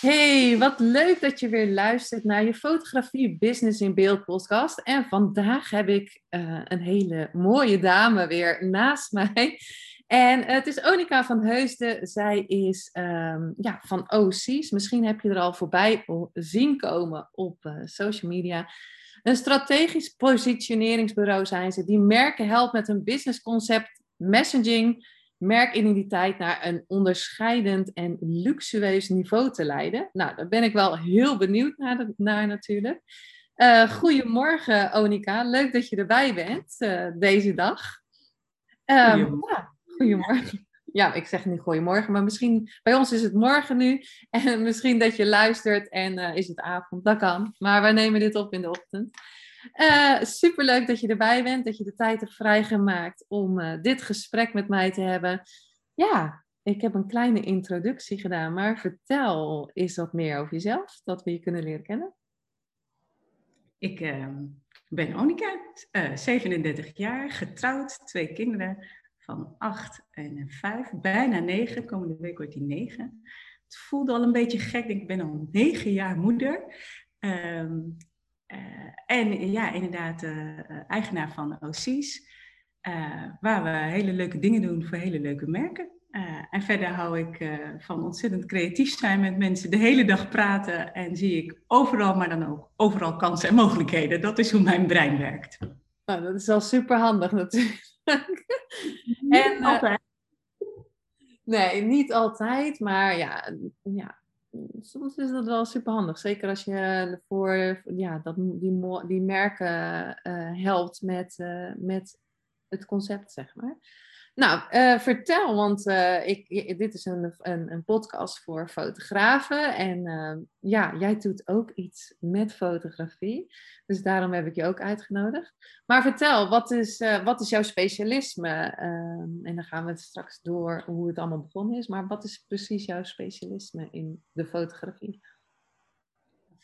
Hey, wat leuk dat je weer luistert naar je Fotografie Business in Beeld podcast. En vandaag heb ik uh, een hele mooie dame weer naast mij. En het is Onika van Heusden. Zij is um, ja, van OC's. Misschien heb je er al voorbij zien komen op uh, social media. Een strategisch positioneringsbureau zijn ze. Die merken helpt met een businessconcept, messaging merkidentiteit naar een onderscheidend en luxueus niveau te leiden. Nou, daar ben ik wel heel benieuwd naar, naar natuurlijk. Uh, goedemorgen, Onika. Leuk dat je erbij bent uh, deze dag. Um, goedemorgen. Ja, goedemorgen. Ja, ik zeg niet goedemorgen, maar misschien bij ons is het morgen nu. En misschien dat je luistert en uh, is het avond. Dat kan. Maar wij nemen dit op in de ochtend. Uh, superleuk dat je erbij bent, dat je de tijd hebt vrijgemaakt om uh, dit gesprek met mij te hebben. Ja, ik heb een kleine introductie gedaan, maar vertel eens wat meer over jezelf, dat we je kunnen leren kennen. Ik uh, ben Onika, 37 jaar, getrouwd, twee kinderen van 8 en 5, bijna 9, komende week wordt die 9. Het voelde al een beetje gek, ik ben al 9 jaar moeder. Ehm, en ja, inderdaad, uh, eigenaar van OC's, waar we hele leuke dingen doen voor hele leuke merken. en verder hou ik van ontzettend creatief zijn met mensen, de hele dag praten en zie ik overal, maar dan ook overal kansen en mogelijkheden. Dat is hoe mijn brein werkt. Nou, dat is wel super handig natuurlijk. Niet en, altijd. Nee, niet altijd, maar ja, ja, soms is dat wel super handig. Zeker als je voor ja, dat, die, die merken uh, helpt met, uh, met het concept, zeg maar. Nou, uh, vertel, want uh, ik, dit is een, een, een, podcast voor fotografen. En uh, ja, jij doet ook iets met fotografie. Dus daarom heb ik je ook uitgenodigd. Maar vertel, wat is, wat is jouw specialisme? Ehm, en dan gaan we straks door hoe het allemaal begonnen is. Maar wat is precies jouw specialisme in de fotografie?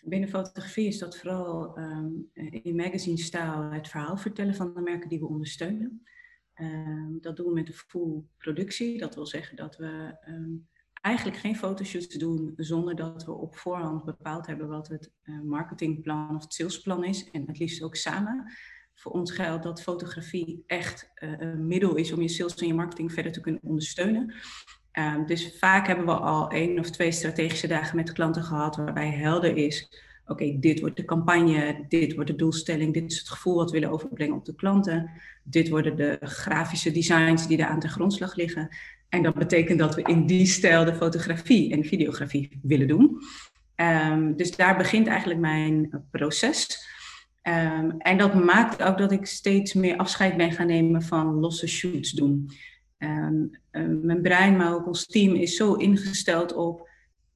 Binnen fotografie is dat vooral um, in magazine-stijl het verhaal vertellen van de merken die we ondersteunen. Um, dat doen we met de full productie. Dat wil zeggen dat we um, eigenlijk geen fotoshoots doen zonder dat we op voorhand bepaald hebben wat het uh, marketingplan of het salesplan is. En het liefst ook samen. Voor ons geldt dat fotografie echt uh, een middel is om je sales en je marketing verder te kunnen ondersteunen. Um, dus vaak hebben we al één of twee strategische dagen met klanten gehad waarbij helder is oké, dit wordt de campagne, dit wordt de doelstelling, dit is het gevoel wat we willen overbrengen op de klanten, dit worden de grafische designs die daar aan de grondslag liggen. En dat betekent dat we in die stijl de fotografie en videografie willen doen. Um, dus daar begint eigenlijk mijn proces. Um, en dat maakt ook dat ik steeds meer afscheid ben gaan nemen van losse shoots doen. Um, mijn brein, maar ook ons team is zo ingesteld op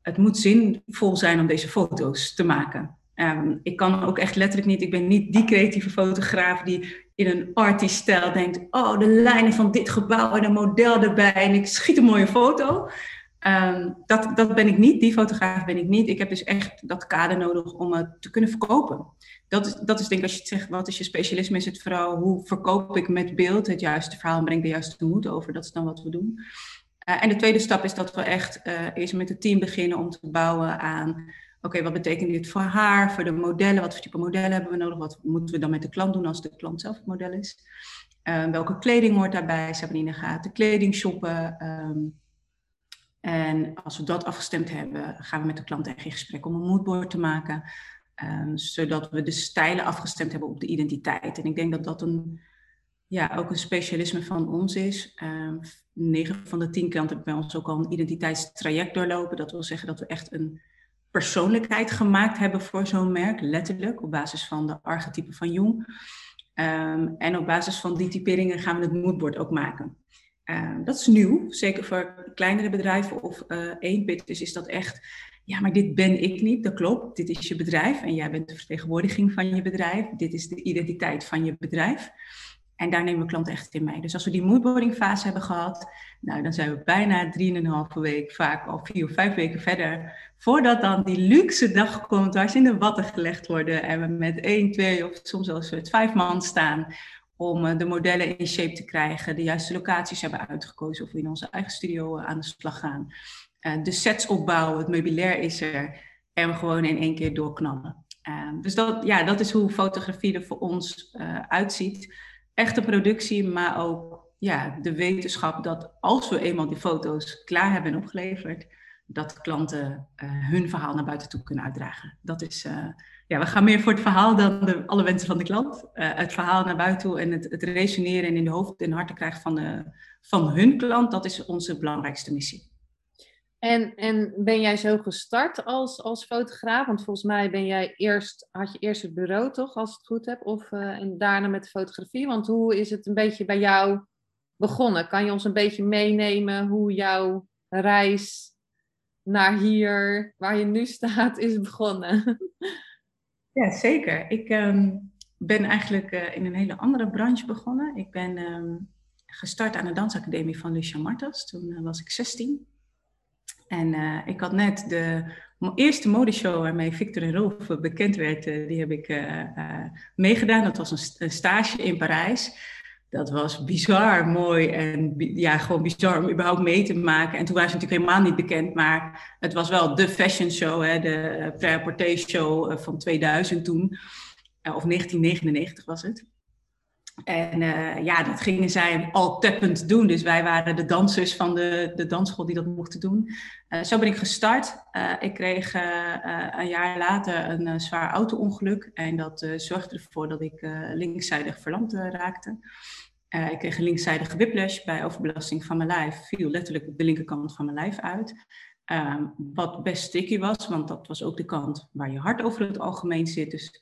het moet zinvol zijn om deze foto's te maken. Um, ik kan ook echt letterlijk niet, ik ben niet die creatieve fotograaf die in een arty-stijl denkt, oh, de lijnen van dit gebouw en een model erbij en ik schiet een mooie foto. Um, dat, dat ben ik niet, die fotograaf ben ik niet. Ik heb dus echt dat kader nodig om het te kunnen verkopen. Dat is, dat is denk ik, als je het zegt, wat is je specialisme, is het vooral hoe verkoop ik met beeld het juiste verhaal en breng de juiste moed over. Dat is dan wat we doen. Uh, en de tweede stap is dat we echt uh, eerst met het team beginnen om te bouwen aan, oké, wat betekent dit voor haar, voor de modellen, wat voor type modellen hebben we nodig, wat moeten we dan met de klant doen als de klant zelf het model is. Uh, welke kleding hoort daarbij, ze hebben in de gaten, kleding shoppen. Um, en als we dat afgestemd hebben, gaan we met de klant echt in gesprek om een moodboard te maken. Um, zodat we de stijlen afgestemd hebben op de identiteit. En ik denk dat dat een ja, ook een specialisme van ons is. Uh, 9 van de 10 klanten hebben bij ons ook al een identiteitstraject doorlopen. Dat wil zeggen dat we echt een persoonlijkheid gemaakt hebben voor zo'n merk, letterlijk, op basis van de archetypen van Jung. Um, en op basis van die typeringen gaan we het moodboard ook maken. dat is nieuw, zeker voor kleinere bedrijven of uh, eenbitters is dat echt, ja, maar dit ben ik niet, dat klopt, dit is je bedrijf en jij bent de vertegenwoordiging van je bedrijf, dit is de identiteit van je bedrijf. En daar nemen we klanten echt in mee. Dus als we die moodboarding fase hebben gehad, nou, dan zijn we bijna drieënhalve week, vaak al vier of vijf weken verder. Voordat dan die luxe dag komt waar ze in de watten gelegd worden. En we met één, twee of soms zelfs met vijf man staan om eh, de modellen in shape te krijgen. De juiste locaties hebben uitgekozen of we in onze eigen studio eh, aan de slag gaan. Eh, de sets opbouwen, het meubilair is er. En we gewoon in één keer doorknallen. dus dat, ja, dat is hoe fotografie er voor ons uitziet echte productie, maar ook ja, de wetenschap dat als we eenmaal die foto's klaar hebben opgeleverd, dat klanten uh, hun verhaal naar buiten toe kunnen uitdragen. Dat is, uh, ja, we gaan meer voor het verhaal dan de, alle wensen van de klant. Uh, het verhaal naar buiten toe en het, het resoneren en in de hoofd en harten krijgen van, de, van hun klant, dat is onze belangrijkste missie. En, en ben jij zo gestart als, als fotograaf? Want volgens mij ben jij eerst, had je eerst het bureau toch, als ik het goed heb, of, uh, en daarna met de fotografie. Want hoe is het een beetje bij jou begonnen? Kan je ons een beetje meenemen hoe jouw reis naar hier, waar je nu staat, is begonnen? Ja, zeker. Ik um, ben eigenlijk uh, in een hele andere branche begonnen. Ik ben um, gestart aan de dansacademie van Lucia Martas. Toen uh, was ik 16. En uh, ik had net de eerste modeshow waarmee Victor en Rolf bekend werd, uh, die heb ik uh, meegedaan. Dat was een, stage in Parijs. Dat was bizar mooi en ja, gewoon bizar om überhaupt mee te maken. En toen waren ze natuurlijk helemaal niet bekend, maar het was wel de fashion show, hè, de prêt-à-porter show van 2000 toen. of 1999 was het. En uh, ja, dat gingen zij al teppend doen. Dus wij waren de dansers van de, de dansschool die dat mochten doen. Uh, zo ben ik gestart. Uh, ik kreeg een jaar later een zwaar auto-ongeluk. En dat zorgde ervoor dat ik linkszijdig verlamd raakte. ik kreeg een linkszijdige whiplash bij overbelasting van mijn lijf. Viel letterlijk de linkerkant van mijn lijf uit. Ehm, wat best sticky was, want dat was ook de kant waar je hart over het algemeen zit. Dus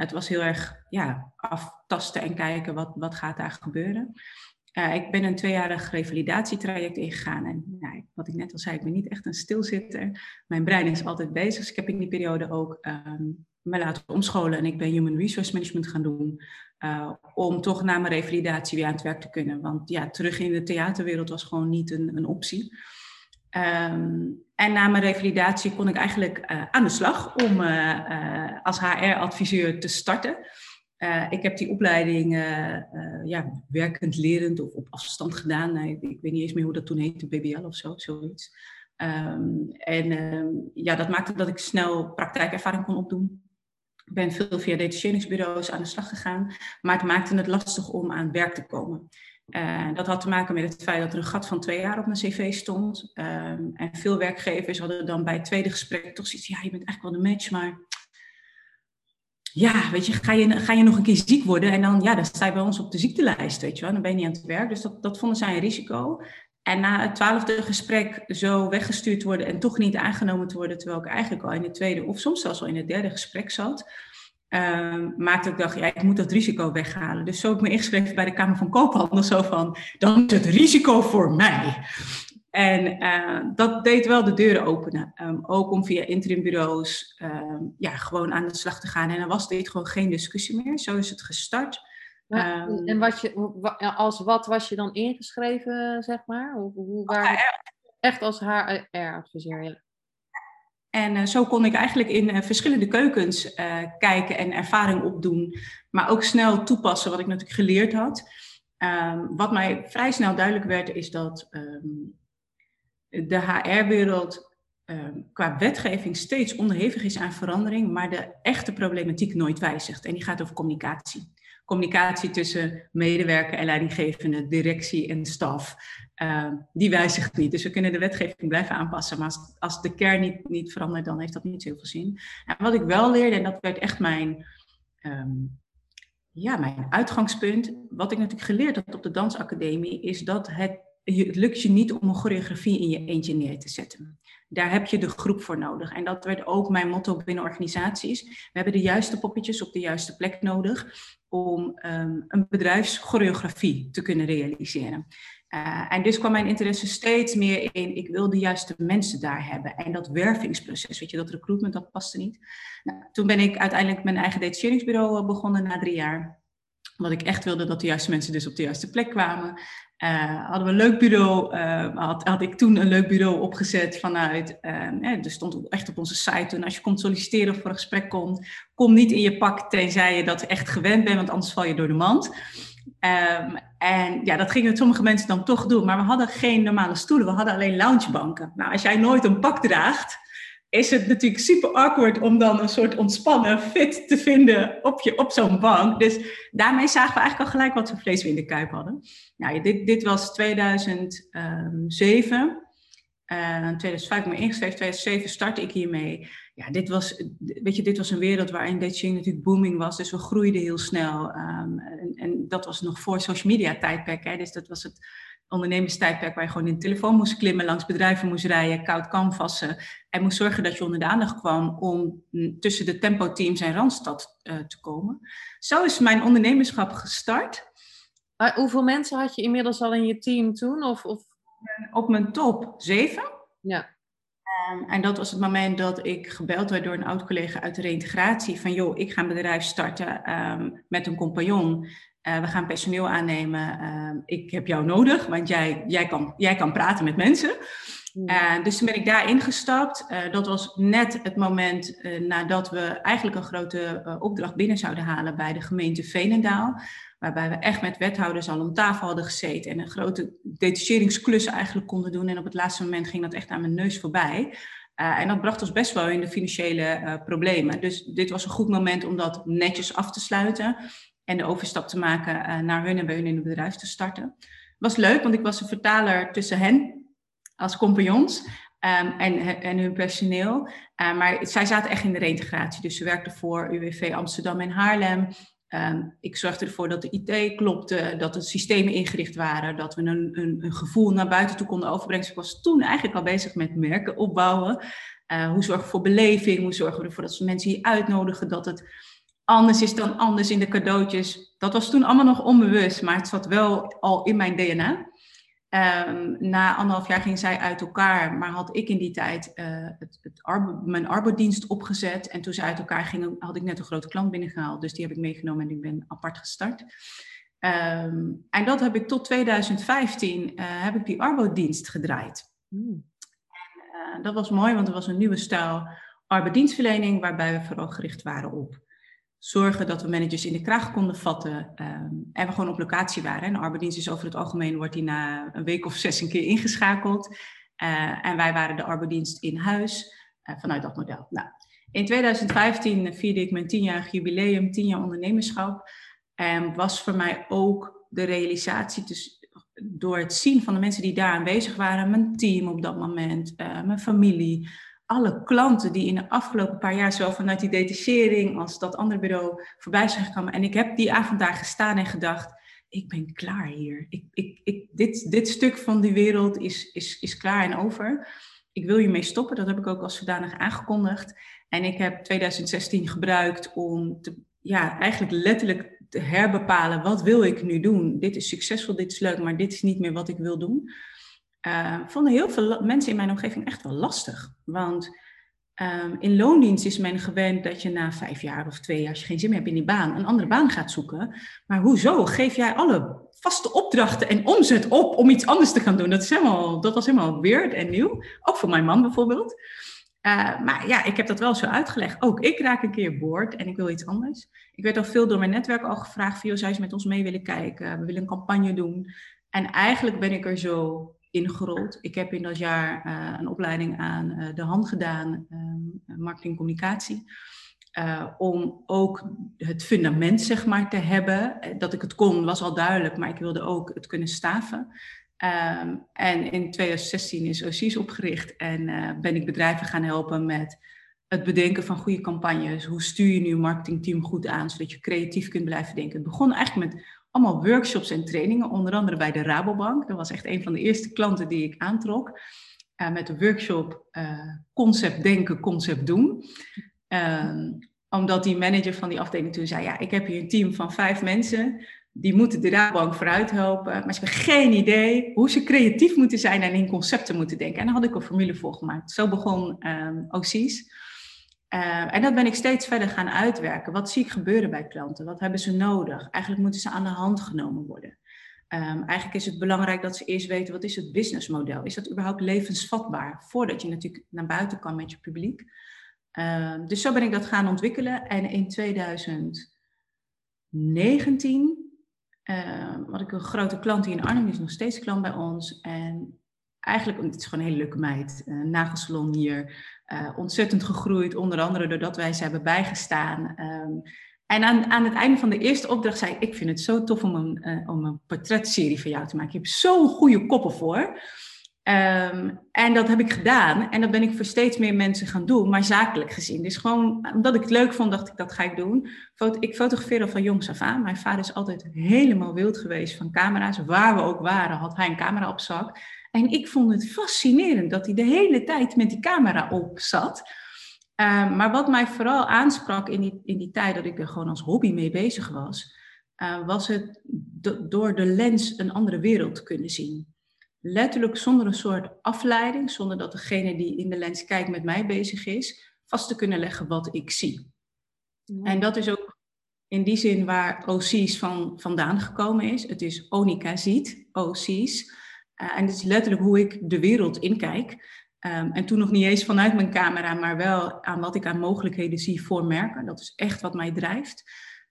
het was heel erg ja, aftasten en kijken wat, wat gaat daar gebeuren. Uh, ik ben een tweejarig revalidatietraject ingegaan. En nou, wat ik net al zei, ik ben niet echt een stilzitter. Mijn brein is altijd bezig. Dus ik heb in die periode ook um, me laten omscholen. En ik ben Human Resource Management gaan doen. Uh, om toch na mijn revalidatie weer aan het werk te kunnen. Want ja, terug in de theaterwereld was gewoon niet een, een optie. Um, en na mijn revalidatie kon ik eigenlijk uh, aan de slag om uh, uh, als HR-adviseur te starten. ik heb die opleiding ja, werkend lerend of op afstand gedaan. Nee, ik weet niet eens meer hoe dat toen heette, BBL of zo, zoiets. Um, en um, ja, dat maakte dat ik snel praktijkervaring kon opdoen. Ik ben veel via detacheringsbureaus aan de slag gegaan, maar het maakte het lastig om aan werk te komen. Uh, dat had te maken met het feit dat er een gat van twee jaar op mijn cv stond. Um, en veel werkgevers hadden dan bij het tweede gesprek toch zoiets ja, je bent eigenlijk wel de match, maar ja, weet je, ga je, ga je nog een keer ziek worden en dan, ja, dan sta je bij ons op de ziektelijst, weet je wel, dan ben je niet aan het werk. Dus dat, dat vonden zij een risico. En na het twaalfde gesprek zo weggestuurd worden en toch niet aangenomen te worden, terwijl ik eigenlijk al in het tweede of soms zelfs al in het derde gesprek zat, uh, maakte ik dacht, ja, ik moet dat risico weghalen. Dus zo heb ik me ingeschreven bij de Kamer van Koophandel, zo van, dan is het risico voor mij. En uh, dat deed wel de deuren openen. Um, ook om via interimbureaus um, ja, gewoon aan de slag te gaan. En dan was dit gewoon geen discussie meer. Zo is het gestart. Ja, um, en wat je, als wat was je dan ingeschreven, zeg maar? Hoe, hoe waar, echt als HR-adviseur, ja. En uh, zo kon ik eigenlijk in uh, verschillende keukens uh, kijken en ervaring opdoen, maar ook snel toepassen wat ik natuurlijk geleerd had. Um, wat mij vrij snel duidelijk werd, is dat um, de HR-wereld um, qua wetgeving steeds onderhevig is aan verandering, maar de echte problematiek nooit wijzigt. En die gaat over communicatie communicatie tussen medewerker en leidinggevende, directie en staf, uh, die wijzigt niet. Dus we kunnen de wetgeving blijven aanpassen, maar als, de kern niet, niet verandert, dan heeft dat niet zoveel zin. En wat ik wel leerde, en dat werd echt mijn, um, ja, mijn uitgangspunt, wat ik natuurlijk geleerd had op de dansacademie, is dat het, het lukt je niet om een choreografie in je eentje neer te zetten. Daar heb je de groep voor nodig. En dat werd ook mijn motto binnen organisaties. We hebben de juiste poppetjes op de juiste plek nodig om um, een bedrijfschoreografie te kunnen realiseren. Uh, en dus kwam mijn interesse steeds meer in, ik wil de juiste mensen daar hebben. En dat wervingsproces, weet je, dat recruitment, dat paste niet. Nou, toen ben ik uiteindelijk mijn eigen detacheringsbureau begonnen na drie jaar. Wat ik echt wilde, dat de juiste mensen dus op de juiste plek kwamen. Uh, hadden we een leuk bureau, had, ik toen een leuk bureau opgezet vanuit, er stond echt op onze site toen, als je komt solliciteren of voor een gesprek komt, kom niet in je pak tenzij je dat echt gewend bent, want anders val je door de mand. Um, en ja, dat gingen sommige mensen dan toch doen, maar we hadden geen normale stoelen, we hadden alleen loungebanken. Nou, als jij nooit een pak draagt, is het natuurlijk super awkward om dan een soort ontspannen fit te vinden op, je, op zo'n bank. Dus daarmee zagen we eigenlijk al gelijk wat voor vlees we in de kuip hadden. Nou, dit, dit was 2007. Uh, 2005 ben ik ingeschreven, 2007 startte ik hiermee. Ja, dit was, weet je, dit was een wereld waarin dating natuurlijk booming was. Dus we groeiden heel snel. Um, en, en, dat was nog voor social media tijdperk. Hè? Dus dat was het ondernemerstijdperk waar je gewoon in de telefoon moest klimmen, langs bedrijven moest rijden, koud canvassen. En moest zorgen dat je onder de aandacht kwam om tussen de tempo-teams en Randstad uh, te komen. Zo is mijn ondernemerschap gestart. Hoeveel mensen had je inmiddels al in je team toen? Of, of... Op mijn top zeven. Ja. Um, en dat was het moment dat ik gebeld werd door een oud collega uit de reïntegratie. Van joh, ik ga een bedrijf starten um, met een compagnon. Uh, we gaan personeel aannemen. Uh, ik heb jou nodig, want jij, jij, kan, jij kan praten met mensen. Uh, dus toen ben ik daar ingestapt. dat was net het moment nadat we eigenlijk een grote opdracht binnen zouden halen bij de gemeente Veenendaal. Waarbij we echt met wethouders al om tafel hadden gezeten en een grote detacheringsklus eigenlijk konden doen. En op het laatste moment ging dat echt aan mijn neus voorbij. en dat bracht ons best wel in de financiële problemen. Dus dit was een goed moment om dat netjes af te sluiten en de overstap te maken uh, naar hun en bij hun in het bedrijf te starten. Was leuk, want ik was een vertaler tussen hen als compagnons um, en, en hun personeel. Maar zij zaten echt in de reintegratie. Dus ze werkten voor UWV Amsterdam en Haarlem. Um, ik zorgde ervoor dat de IT klopte, dat de systemen ingericht waren, dat we een, een, een gevoel naar buiten toe konden overbrengen. Dus ik was toen eigenlijk al bezig met merken opbouwen. Uh, hoe zorgen we voor beleving? Hoe zorgen we ervoor dat we mensen hier uitnodigen? Dat het anders is dan anders in de cadeautjes. Dat was toen allemaal nog onbewust, maar het zat wel al in mijn DNA. Um, na anderhalf jaar ging zij uit elkaar, maar had ik in die tijd uh, het, het arbo, mijn arbodienst opgezet. En toen ze uit elkaar gingen, had ik net een grote klant binnengehaald. Dus die heb ik meegenomen en ik ben apart gestart. Um, en dat heb ik tot 2015, uh, heb ik die arbodienst gedraaid. Mm. En, uh, dat was mooi, want er was een nieuwe stijl arbodienstverlening, waarbij we vooral gericht waren op zorgen dat we managers in de kraag konden vatten um, en we gewoon op locatie waren. En de arbeidsdienst is over het algemeen, wordt die na een week of zes een keer ingeschakeld. Uh, en wij waren de arbeidsdienst in huis uh, vanuit dat model. Nou, in 2015 vierde ik mijn tienjarig jubileum, tien jaar ondernemerschap. En was voor mij ook de realisatie, dus door het zien van de mensen die daar aanwezig waren, mijn team op dat moment, uh, mijn familie, alle klanten die in de afgelopen paar jaar, zowel vanuit die detachering als dat andere bureau, voorbij zijn gekomen. En ik heb die avond daar gestaan en gedacht, ik ben klaar hier. Ik, ik, ik, dit, dit stuk van die wereld is, is, is klaar en over. Ik wil hiermee stoppen, dat heb ik ook als zodanig aangekondigd. En ik heb 2016 gebruikt om te, ja, eigenlijk letterlijk te herbepalen, wat wil ik nu doen? Dit is succesvol, dit is leuk, maar dit is niet meer wat ik wil doen uh, vonden heel veel mensen in mijn omgeving echt wel lastig. Want um, in loondienst is men gewend dat je na vijf jaar of twee jaar, als je geen zin meer hebt in die baan, een andere baan gaat zoeken. Maar hoezo geef jij alle vaste opdrachten en omzet op om iets anders te gaan doen? Dat, is helemaal, dat was helemaal weird en nieuw. Ook voor mijn man bijvoorbeeld. Uh, maar ja, ik heb dat wel zo uitgelegd. Ook ik raak een keer boord en ik wil iets anders. Ik werd al veel door mijn netwerk al gevraagd: van, zou met ons mee willen kijken? We willen een campagne doen. En eigenlijk ben ik er zo ingerold. Ik heb in dat jaar uh, een opleiding aan uh, de hand gedaan, um, marketing communicatie. Uh, om ook het fundament zeg maar te hebben. Dat ik het kon was al duidelijk, maar ik wilde ook het kunnen staven. Um, en in 2016 is OC's opgericht en ben ik bedrijven gaan helpen met het bedenken van goede campagnes. Hoe stuur je nu een marketingteam goed aan, zodat je creatief kunt blijven denken. Het begon eigenlijk met allemaal workshops en trainingen, onder andere bij de Rabobank. Dat was echt een van de eerste klanten die ik aantrok. Uh, met de workshop uh, concept denken, concept doen. Uh, omdat die manager van die afdeling toen zei, ja, ik heb hier een team van vijf mensen. die moeten de Rabobank vooruit helpen. Maar ze hebben geen idee hoe ze creatief moeten zijn en in concepten moeten denken. En daar had ik een formule voor gemaakt. Zo begon um, OC's. Uh, en dat ben ik steeds verder gaan uitwerken. Wat zie ik gebeuren bij klanten? Wat hebben ze nodig? Eigenlijk moeten ze aan de hand genomen worden. Um, eigenlijk is het belangrijk dat ze eerst weten wat is het businessmodel. Is dat überhaupt levensvatbaar? Voordat je natuurlijk naar buiten kan met je publiek. Um, dus zo ben ik dat gaan ontwikkelen. En in 2019 uh, had ik een grote klant die in Arnhem is nog steeds klant bij ons. En eigenlijk, het is gewoon een hele leuke meid, een nagelsalon hier, uh, ontzettend gegroeid, onder andere doordat wij ze hebben bijgestaan. Um, en aan, aan het einde van de eerste opdracht zei ik, ik vind het zo tof om een, uh, om een portretserie van jou te maken. Je hebt zo'n goede koppen voor. Um, en dat heb ik gedaan. En dat ben ik voor steeds meer mensen gaan doen, maar zakelijk gezien. Dus gewoon omdat ik het leuk vond, dacht ik, dat ga ik doen. Ik fotografeer al van jongs af aan. Mijn vader is altijd helemaal wild geweest van camera's. Waar we ook waren, had hij een camera op zak. En ik vond het fascinerend dat hij de hele tijd met die camera op zat. Uh, maar wat mij vooral aansprak in die, in die tijd dat ik er gewoon als hobby mee bezig was, uh, was het door de lens een andere wereld te kunnen zien letterlijk zonder een soort afleiding, zonder dat degene die in de lens kijkt met mij bezig is, vast te kunnen leggen wat ik zie. En dat is ook in die zin waar OC's van, vandaan gekomen is. Het is Onika ziet, OC's. Uh, en het is letterlijk hoe ik de wereld inkijk. Um, en toen nog niet eens vanuit mijn camera, maar wel aan wat ik aan mogelijkheden zie voor merken. Dat is echt wat mij drijft.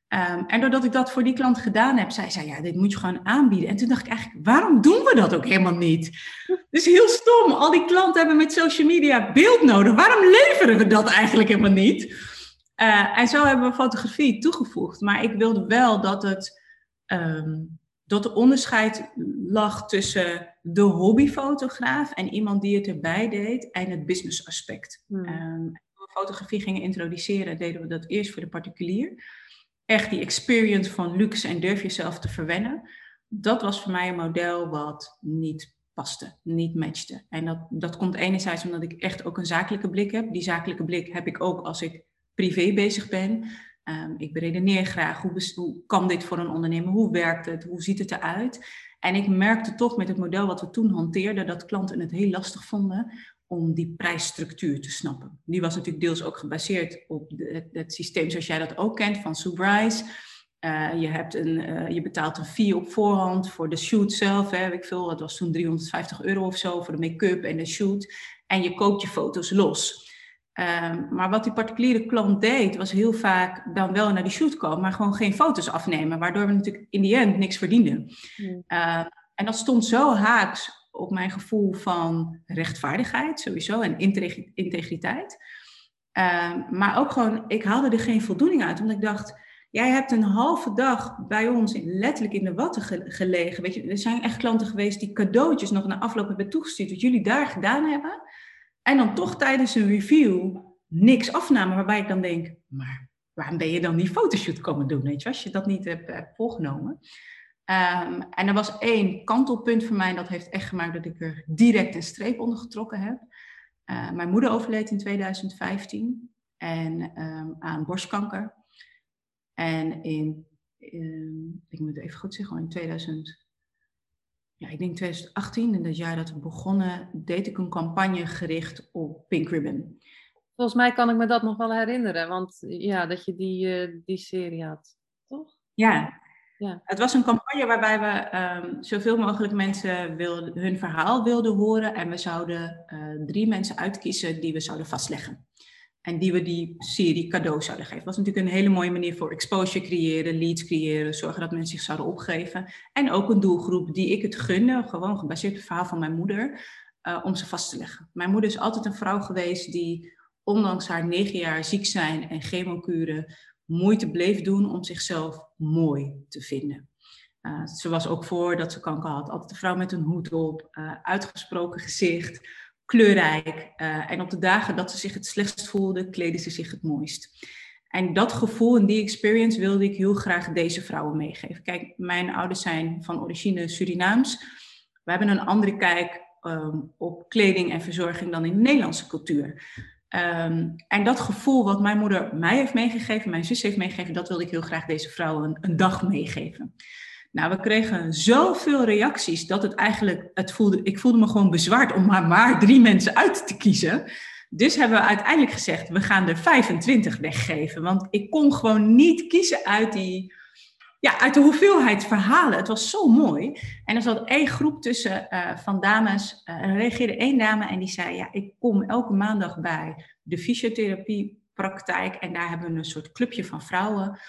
Um, en doordat ik dat voor die klant gedaan heb, zei zij, ja, dit moet je gewoon aanbieden. En toen dacht ik eigenlijk, waarom doen we dat ook helemaal niet? Dus heel stom, al die klanten hebben met social media beeld nodig. Waarom leveren we dat eigenlijk helemaal niet? Uh, en zo hebben we fotografie toegevoegd. Maar ik wilde wel dat, het, um, dat de onderscheid lag tussen de hobbyfotograaf en iemand die het erbij deed en het business aspect. Hmm. Um, toen we fotografie gingen introduceren, deden we dat eerst voor de particulier echt die experience van luxe en durf jezelf te verwennen. Dat was voor mij een model wat niet paste, niet matchte. En dat, dat komt enerzijds omdat ik echt ook een zakelijke blik heb. Die zakelijke blik heb ik ook als ik privé bezig ben. Um, ik beredeneer graag, hoe, kan dit voor een ondernemer? Hoe werkt het? Hoe ziet het eruit? En ik merkte toch met het model wat we toen hanteerden, dat klanten het heel lastig vonden om die prijsstructuur te snappen. Die was natuurlijk deels ook gebaseerd op het, systeem zoals jij dat ook kent van Subrise. Uh, je, hebt een, uh, je betaalt een fee op voorhand voor de shoot zelf. Hè, ik veel, dat was toen 350 euro of zo voor de make-up en de shoot. En je koopt je foto's los. Um, maar wat die particuliere klant deed, was heel vaak dan wel naar die shoot komen, maar gewoon geen foto's afnemen. Waardoor we natuurlijk in die end niks verdienden. Hmm. Uh, en dat stond zo haaks op mijn gevoel van rechtvaardigheid sowieso en integriteit. Uh, maar ook gewoon, ik haalde er geen voldoening uit, omdat ik dacht, jij hebt een halve dag bij ons letterlijk in de watten gelegen. Weet je, er zijn echt klanten geweest die cadeautjes nog na afloop hebben toegestuurd, wat jullie daar gedaan hebben. En dan toch tijdens een review niks afnamen, waarbij ik dan denk, maar waarom ben je dan die fotoshoot komen doen, weet je, als je dat niet hebt, hebt volgenomen. Um, en er was één kantelpunt voor mij, dat heeft echt gemaakt dat ik er direct een streep onder getrokken heb. Uh, mijn moeder overleed in 2015 en um, aan borstkanker. En in, um, ik moet het even goed zeggen, in 2000, ja, ik denk 2018, in dat jaar dat we begonnen, deed ik een campagne gericht op Pink Ribbon. Volgens mij kan ik me dat nog wel herinneren, want ja, dat je die, uh, die serie had, toch? Ja, ja. Het was een campagne waarbij we um, zoveel mogelijk mensen wilden, hun verhaal wilden horen. En we zouden uh, drie mensen uitkiezen die we zouden vastleggen. En die we die serie cadeau zouden geven. Dat was natuurlijk een hele mooie manier voor exposure creëren, leads creëren, zorgen dat mensen zich zouden opgeven. En ook een doelgroep die ik het gunde, gewoon gebaseerd op het verhaal van mijn moeder, uh, om ze vast te leggen. Mijn moeder is altijd een vrouw geweest die, ondanks haar negen jaar ziek zijn en chemokuren, moeite bleef doen om zichzelf mooi te vinden. Uh, ze was ook voor dat ze kanker had. Altijd een vrouw met een hoed op, uh, uitgesproken gezicht, kleurrijk. Uh, en op de dagen dat ze zich het slechtst voelde, kleedde ze zich het mooist. En dat gevoel en die experience wilde ik heel graag deze vrouwen meegeven. Kijk, mijn ouders zijn van origine Surinaams. We hebben een andere kijk um, op kleding en verzorging dan in de Nederlandse cultuur. Um, en dat gevoel wat mijn moeder mij heeft meegegeven, mijn zus heeft meegegeven, dat wilde ik heel graag deze vrouw een, een dag meegeven. Nou, we kregen zoveel reacties dat het eigenlijk, het voelde, ik voelde me gewoon bezwaard om maar, maar drie mensen uit te kiezen. Dus hebben we uiteindelijk gezegd, we gaan er 25 weggeven. Want ik kon gewoon niet kiezen uit, die, ja, uit de hoeveelheid verhalen. Het was zo mooi. En er zat één groep tussen uh, van dames. Uh, er reageerde één dame en die zei, ja, ik kom elke maandag bij de fysiotherapiepraktijk. En daar hebben we een soort clubje van vrouwen.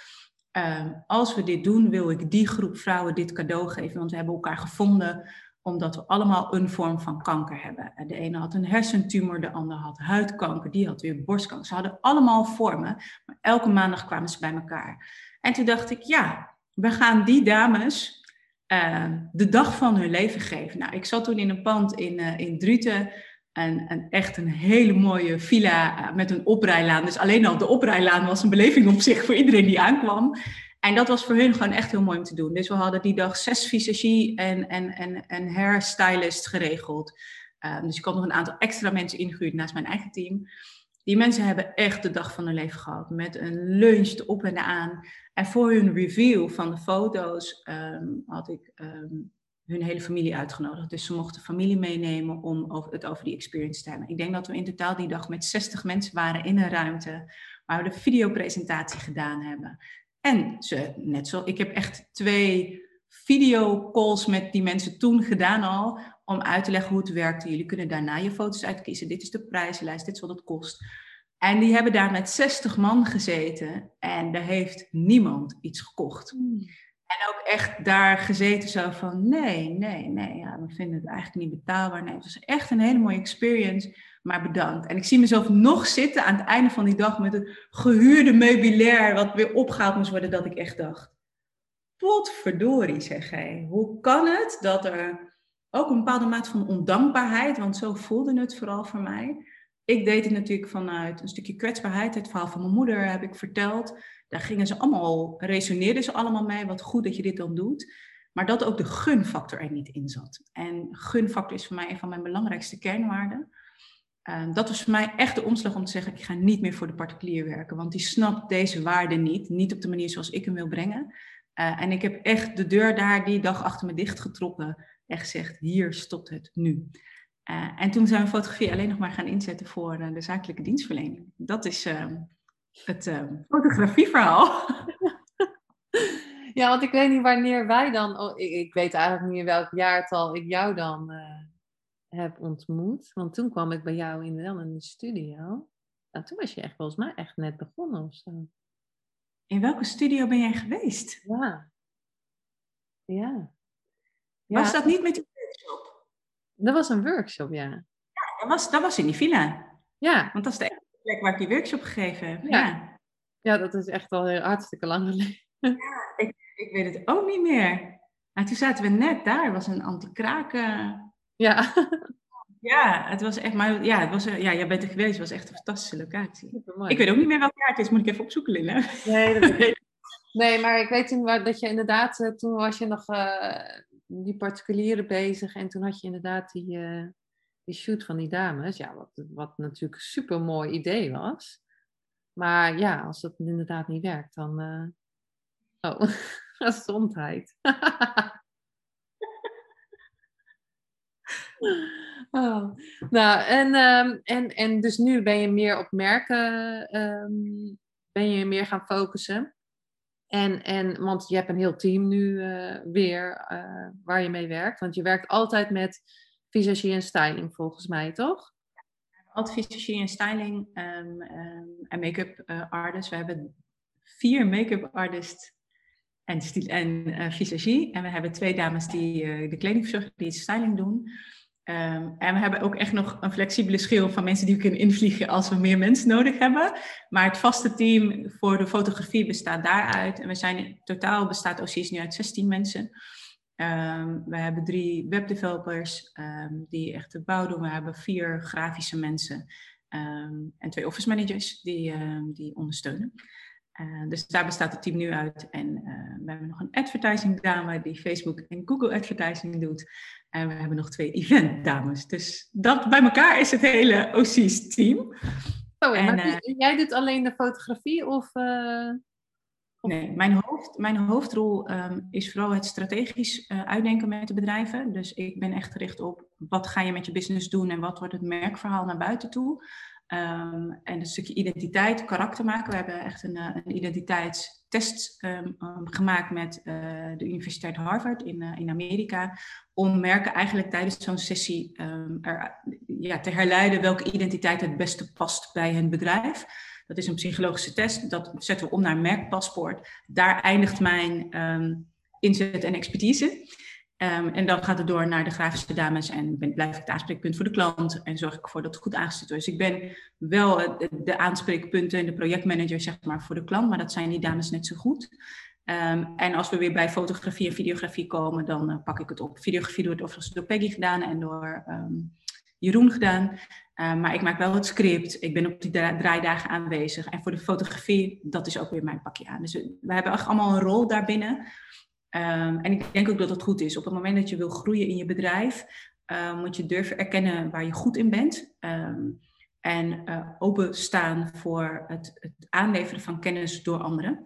Uh, als we dit doen, wil ik die groep vrouwen dit cadeau geven. Want we hebben elkaar gevonden omdat we allemaal een vorm van kanker hebben. De ene had een hersentumor, de ander had huidkanker, die had weer borstkanker. Ze hadden allemaal vormen, maar elke maandag kwamen ze bij elkaar. En toen dacht ik, ja, we gaan die dames uh, de dag van hun leven geven. Nou, ik zat toen in een pand in, uh, in Druten. En, echt een hele mooie villa met een oprijlaan. Dus alleen al de oprijlaan was een beleving op zich voor iedereen die aankwam. En dat was voor hun gewoon echt heel mooi om te doen. Dus we hadden die dag zes visagie en, en, en, en hairstylist geregeld. Um, dus ik had nog een aantal extra mensen ingehuurd naast mijn eigen team. Die mensen hebben echt de dag van hun leven gehad. Met een lunch op en aan. En voor hun review van de foto's um, had ik um, hun hele familie uitgenodigd. Dus ze mochten familie meenemen om het over die experience te hebben. Ik denk dat we in totaal die dag met 60 mensen waren in een ruimte. Waar we de videopresentatie gedaan hebben. En ze, net zo, ik heb echt twee videocalls met die mensen toen gedaan al, om uit te leggen hoe het werkte. Jullie kunnen daarna je foto's uitkiezen. Dit is de prijzenlijst, dit is wat het kost. En die hebben daar met 60 man gezeten en er heeft niemand iets gekocht. En ook echt daar gezeten zo van, nee, nee, nee, ja, we vinden het eigenlijk niet betaalbaar. Nee, het was echt een hele mooie experience maar bedankt. En ik zie mezelf nog zitten aan het einde van die dag met het gehuurde meubilair wat weer opgehaald moest worden, dat ik echt dacht, potverdorie zeg hij, hoe kan het dat er ook een bepaalde mate van ondankbaarheid, want zo voelde het vooral voor mij. Ik deed het natuurlijk vanuit een stukje kwetsbaarheid. Het verhaal van mijn moeder heb ik verteld. Daar gingen ze allemaal, resoneerden ze allemaal mee. Wat goed dat je dit dan doet. Maar dat ook de gunfactor er niet in zat. En gunfactor is voor mij een van mijn belangrijkste kernwaarden. Uh, dat was voor mij echt de omslag om te zeggen, ik ga niet meer voor de particulier werken, want die snapt deze waarde niet, niet op de manier zoals ik hem wil brengen. Uh, en ik heb echt de deur daar die dag achter me dichtgetrokken en gezegd, hier stopt het nu. Uh, en toen zijn we fotografie alleen nog maar gaan inzetten voor de zakelijke dienstverlening. Dat is ehm, het ehm, fotografieverhaal. Ja, want ik weet niet wanneer wij dan, oh, ik, ik, weet eigenlijk niet in welk jaartal ik jou dan heb ontmoet. Want toen kwam ik bij jou in, in de studio. Nou, toen was je echt volgens mij echt net begonnen of zo. In welke studio ben jij geweest? Ja. Ja. ja. Was dat niet met die workshop? Dat was een workshop, ja. Ja, dat was, dat was in die villa. Ja. Want dat is de plek waar ik die workshop gegeven heb. Ja. Ja, ja dat is echt al hartstikke lang geleden. Ja, ik, ik weet het ook niet meer. En toen zaten we net daar. Was een anti-kraken ja. Ja, het was echt, maar ja, het was, ja, jij bent er geweest, het was echt een fantastische locatie. Ik weet ook niet meer welk jaar het is, moet ik even opzoeken, Linda. Nee, dat weet nee maar ik weet toen dat je inderdaad, eh, toen was je nog uh, die particuliere bezig en toen had je inderdaad die, uh, die shoot van die dames. Ja, wat, wat natuurlijk super mooi idee was. Maar ja, als dat inderdaad niet werkt, dan. Uh... Oh, gezondheid. Oh. Nou, en, um, en, en dus nu ben je meer op merken, um, ben je meer gaan focussen. En, en, want je hebt een heel team nu uh, weer uh, waar je mee werkt. Want je werkt altijd met visagie en styling, volgens mij, toch? Altijd visagie en styling um, en make-up uh, artists. We hebben vier make-up artists en, en visagie. En we hebben twee dames die de kleding verzorgen, die styling doen. Um, en we hebben ook echt nog een flexibele schil van mensen die we kunnen invliegen als we meer mensen nodig hebben. Maar het vaste team voor de fotografie bestaat daaruit. En we zijn in totaal bestaat OCS nu uit 16 mensen. Um, we hebben drie webdevelopers um, die echt de bouw doen. We hebben vier grafische mensen en twee office managers die, die ondersteunen. Uh, dus daar bestaat het team nu uit. En uh, we hebben nog een advertising dame die Facebook en Google advertising doet. En we hebben nog twee event dames. Dus dat bij elkaar is het hele OC's team. Oh, en, en uh, jij doet alleen de fotografie of... Nee, mijn, hoofd, mijn hoofdrol ehm, is vooral het strategisch uh, uitdenken met de bedrijven. Dus ik ben echt gericht op wat ga je met je business doen en wat wordt het merkverhaal naar buiten toe. Um, en een stukje identiteit, karakter maken. We hebben echt een, uh, een identiteitstest um, gemaakt met uh, de Universiteit Harvard in, in Amerika. Om merken eigenlijk tijdens zo'n sessie er, ja, te herleiden welke identiteit het beste past bij hun bedrijf. Dat is een psychologische test. Dat zetten we om naar merkpaspoort. Daar eindigt mijn um, inzet en expertise. Um, en dan gaat het door naar de grafische dames en ben, blijf ik het aanspreekpunt voor de klant en zorg ik ervoor dat het goed aangestuurd wordt. Dus ik ben wel de aanspreekpunten en de projectmanager zeg maar, voor de klant, maar dat zijn die dames net zo goed. Um, en als we weer bij fotografie en videografie komen, dan uh, pak ik het op. Videografie wordt overigens door Peggy gedaan en door Jeroen gedaan. Uh, maar ik maak wel het script. Ik ben op die draaidagen aanwezig. En voor de fotografie, dat is ook weer mijn pakje aan. Dus we hebben echt allemaal een rol daarbinnen. Um, en ik denk ook dat het goed is. Op het moment dat je wil groeien in je bedrijf, uh, moet je durven erkennen waar je goed in bent. Um, en uh, openstaan voor het, het, aanleveren van kennis door anderen.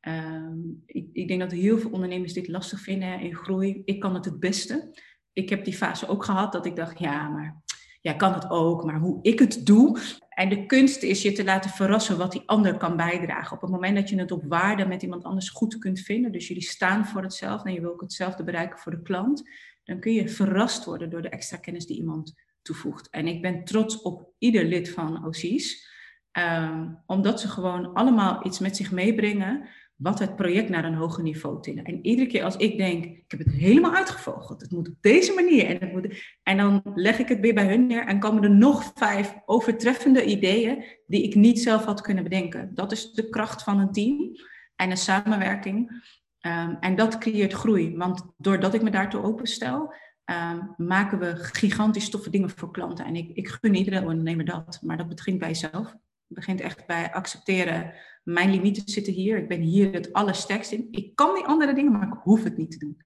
Um, ik, ik, denk dat heel veel ondernemers dit lastig vinden in groei. Ik kan het het beste. Ik heb die fase ook gehad dat ik dacht, ja, maar ja, kan het ook, maar hoe ik het doe. En de kunst is je te laten verrassen wat die ander kan bijdragen. Op het moment dat je het op waarde met iemand anders goed kunt vinden, dus jullie staan voor hetzelfde en je wil ook hetzelfde bereiken voor de klant, dan kun je verrast worden door de extra kennis die iemand toevoegt. En ik ben trots op ieder lid van OC's, um, omdat ze gewoon allemaal iets met zich meebrengen wat het project naar een hoger niveau tillen. En iedere keer als ik denk, ik heb het helemaal uitgevogeld, het moet op deze manier. En, het moet, en dan leg ik het weer bij hun neer en komen er nog vijf overtreffende ideeën die ik niet zelf had kunnen bedenken. Dat is de kracht van een team en een samenwerking. Um, en dat creëert groei, want doordat ik me daartoe openstel, um, maken we gigantisch toffe dingen voor klanten. En ik, ik gun iedere ondernemer dat, maar dat begint bij jezelf. Begint echt bij accepteren mijn limieten zitten hier. Ik ben hier het allersterkst in. Ik kan die andere dingen, maar ik hoef het niet te doen.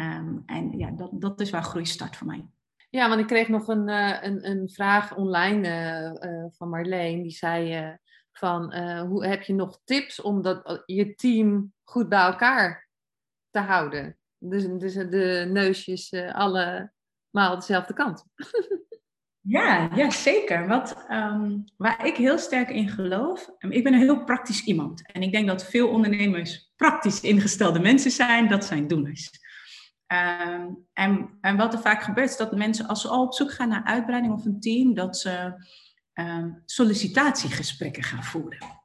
Um, en ja, dat, dat is waar groei start voor mij. Ja, want ik kreeg nog een, uh, een, een vraag online uh, uh, van Marleen. Die zei van, hoe heb je nog tips om dat, je team goed bij elkaar te houden? Dus, dus de neusjes allemaal dezelfde kant. Ja, ja zeker. Wat, um, waar ik heel sterk in geloof, ik ben een heel praktisch iemand. En ik denk dat veel ondernemers praktisch ingestelde mensen zijn, dat zijn doeners. Um, en, en wat er vaak gebeurt, is dat mensen als ze al op zoek gaan naar uitbreiding of een team, dat ze sollicitatiegesprekken gaan voeren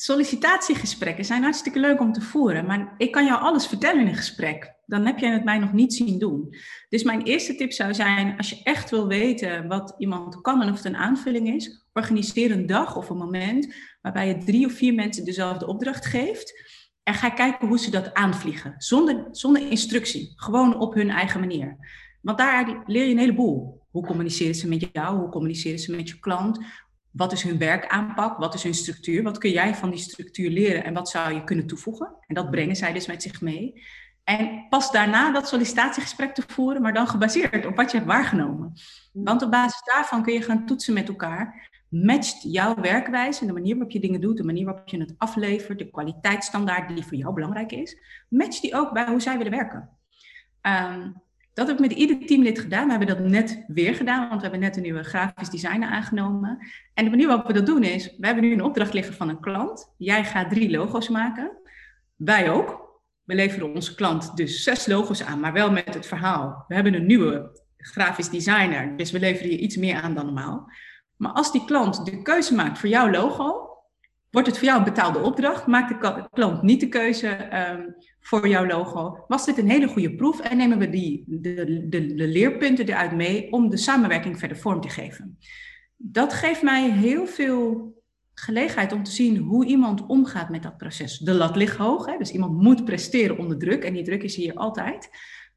sollicitatiegesprekken zijn hartstikke leuk om te voeren, maar ik kan jou alles vertellen in een gesprek. Dan heb jij het mij nog niet zien doen. Dus mijn eerste tip zou zijn, als je echt wil weten wat iemand kan en of het een aanvulling is, organiseer een dag of een moment waarbij je drie of vier mensen dezelfde opdracht geeft. En ga kijken hoe ze dat aanvliegen, zonder, zonder instructie, gewoon op hun eigen manier. Want daar leer je een heleboel. Hoe communiceren ze met jou? Hoe communiceren ze met je klant? Wat is hun werkaanpak? Wat is hun structuur? Wat kun jij van die structuur leren en wat zou je kunnen toevoegen? En dat brengen zij dus met zich mee. En pas daarna dat sollicitatiegesprek te voeren, maar dan gebaseerd op wat je hebt waargenomen. Want op basis daarvan kun je gaan toetsen met elkaar. Matcht jouw werkwijze, de manier waarop je dingen doet, de manier waarop je het aflevert, de kwaliteitsstandaard die voor jou belangrijk is, matcht die ook bij hoe zij willen werken. Um, dat heb ik met ieder teamlid gedaan. We hebben dat net weer gedaan, want we hebben net een nieuwe grafisch designer aangenomen. En de manier waarop we dat doen is, we hebben nu een opdracht liggen van een klant. Jij gaat drie logo's maken. Wij ook. We leveren onze klant dus zes logo's aan, maar wel met het verhaal. We hebben een nieuwe grafisch designer, dus we leveren je iets meer aan dan normaal. Maar als die klant de keuze maakt voor jouw logo, wordt het voor jou een betaalde opdracht. Maakt de klant niet de keuze um, voor jouw logo. Was dit een hele goede proef en nemen we die, de, de, de leerpunten eruit mee om de samenwerking verder vorm te geven. Dat geeft mij heel veel gelegenheid om te zien hoe iemand omgaat met dat proces. De lat ligt hoog, hè? dus iemand moet presteren onder druk en die druk is hier altijd.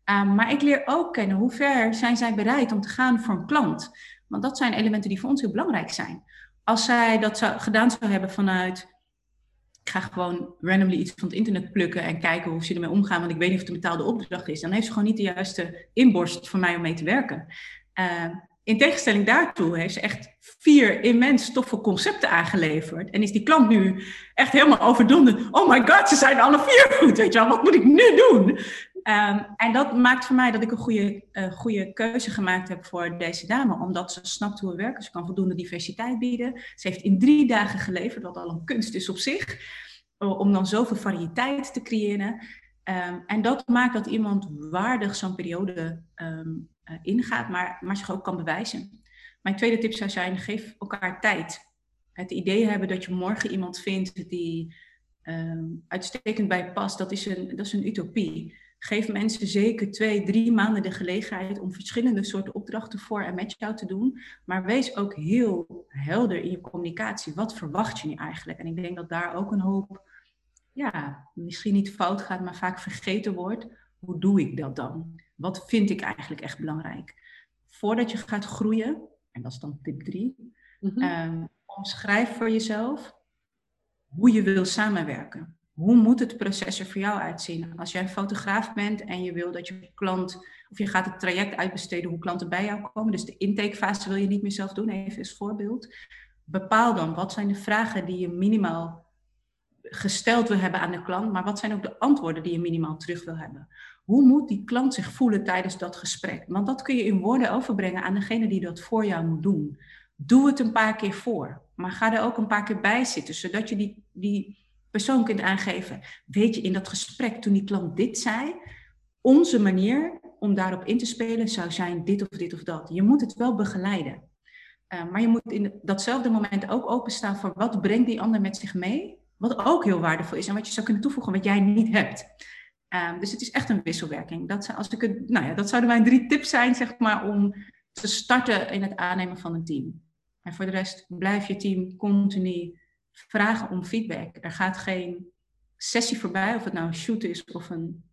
Um, maar ik leer ook kennen hoe ver zijn zij bereid om te gaan voor een klant. Want dat zijn elementen die voor ons heel belangrijk zijn. Als zij dat zou, gedaan zou hebben vanuit ik ga gewoon randomly iets van het internet plukken en kijken hoe ze ermee omgaan, want ik weet niet of het een betaalde opdracht is. Dan heeft ze gewoon niet de juiste inborst voor mij om mee te werken. Uh, in tegenstelling daartoe heeft ze echt vier immens toffe concepten aangeleverd. En is die klant nu echt helemaal overdonderd. Oh my god, ze zijn alle vier goed. Weet je wel, wat moet ik nu doen? Ehm, en dat maakt voor mij dat ik een goede, uh, goede keuze gemaakt heb voor deze dame. Omdat ze snapt hoe we werken. Ze kan voldoende diversiteit bieden. Ze heeft in drie dagen geleverd, wat al een kunst is op zich. Om dan zoveel variëteit te creëren. Ehm, en dat maakt dat iemand waardig zo'n periode um, ingaat, maar, maar zich ook kan bewijzen. Mijn tweede tip zou zijn, geef elkaar tijd. Het idee hebben dat je morgen iemand vindt die uitstekend bij past, dat is, een, dat is een utopie. Geef mensen zeker twee, drie maanden de gelegenheid om verschillende soorten opdrachten voor en met jou te doen. Maar wees ook heel helder in je communicatie. Wat verwacht je nu eigenlijk? En ik denk dat daar ook een hoop, ja, misschien niet fout gaat, maar vaak vergeten wordt. Hoe doe ik dat dan? Wat vind ik eigenlijk echt belangrijk? Voordat je gaat groeien, en dat is dan tip drie, mm omschrijf voor jezelf hoe je wil samenwerken hoe moet het proces er voor jou uitzien? Als jij een fotograaf bent en je wil dat je klant, of je gaat het traject uitbesteden hoe klanten bij jou komen, dus de intakefase wil je niet meer zelf doen, even als voorbeeld. Bepaal dan, wat zijn de vragen die je minimaal gesteld wil hebben aan de klant, maar wat zijn ook de antwoorden die je minimaal terug wil hebben? Hoe moet die klant zich voelen tijdens dat gesprek? Want dat kun je in woorden overbrengen aan degene die dat voor jou moet doen. Doe het een paar keer voor, maar ga er ook een paar keer bij zitten, zodat je die, die persoon kunt aangeven. Weet je, in dat gesprek toen die klant dit zei, onze manier om daarop in te spelen zou zijn dit of dit of dat. Je moet het wel begeleiden. Uh, maar je moet in datzelfde moment ook openstaan voor wat brengt die ander met zich mee. Wat ook heel waardevol is en wat je zou kunnen toevoegen wat jij niet hebt. Uh, dus het is echt een wisselwerking. Dat, als ik het, nou ja, dat zouden mijn drie tips zijn zeg maar, om te starten in het aannemen van een team. En voor de rest blijf je team continu vragen om feedback. Er gaat geen sessie voorbij, of het nou een shoot is of een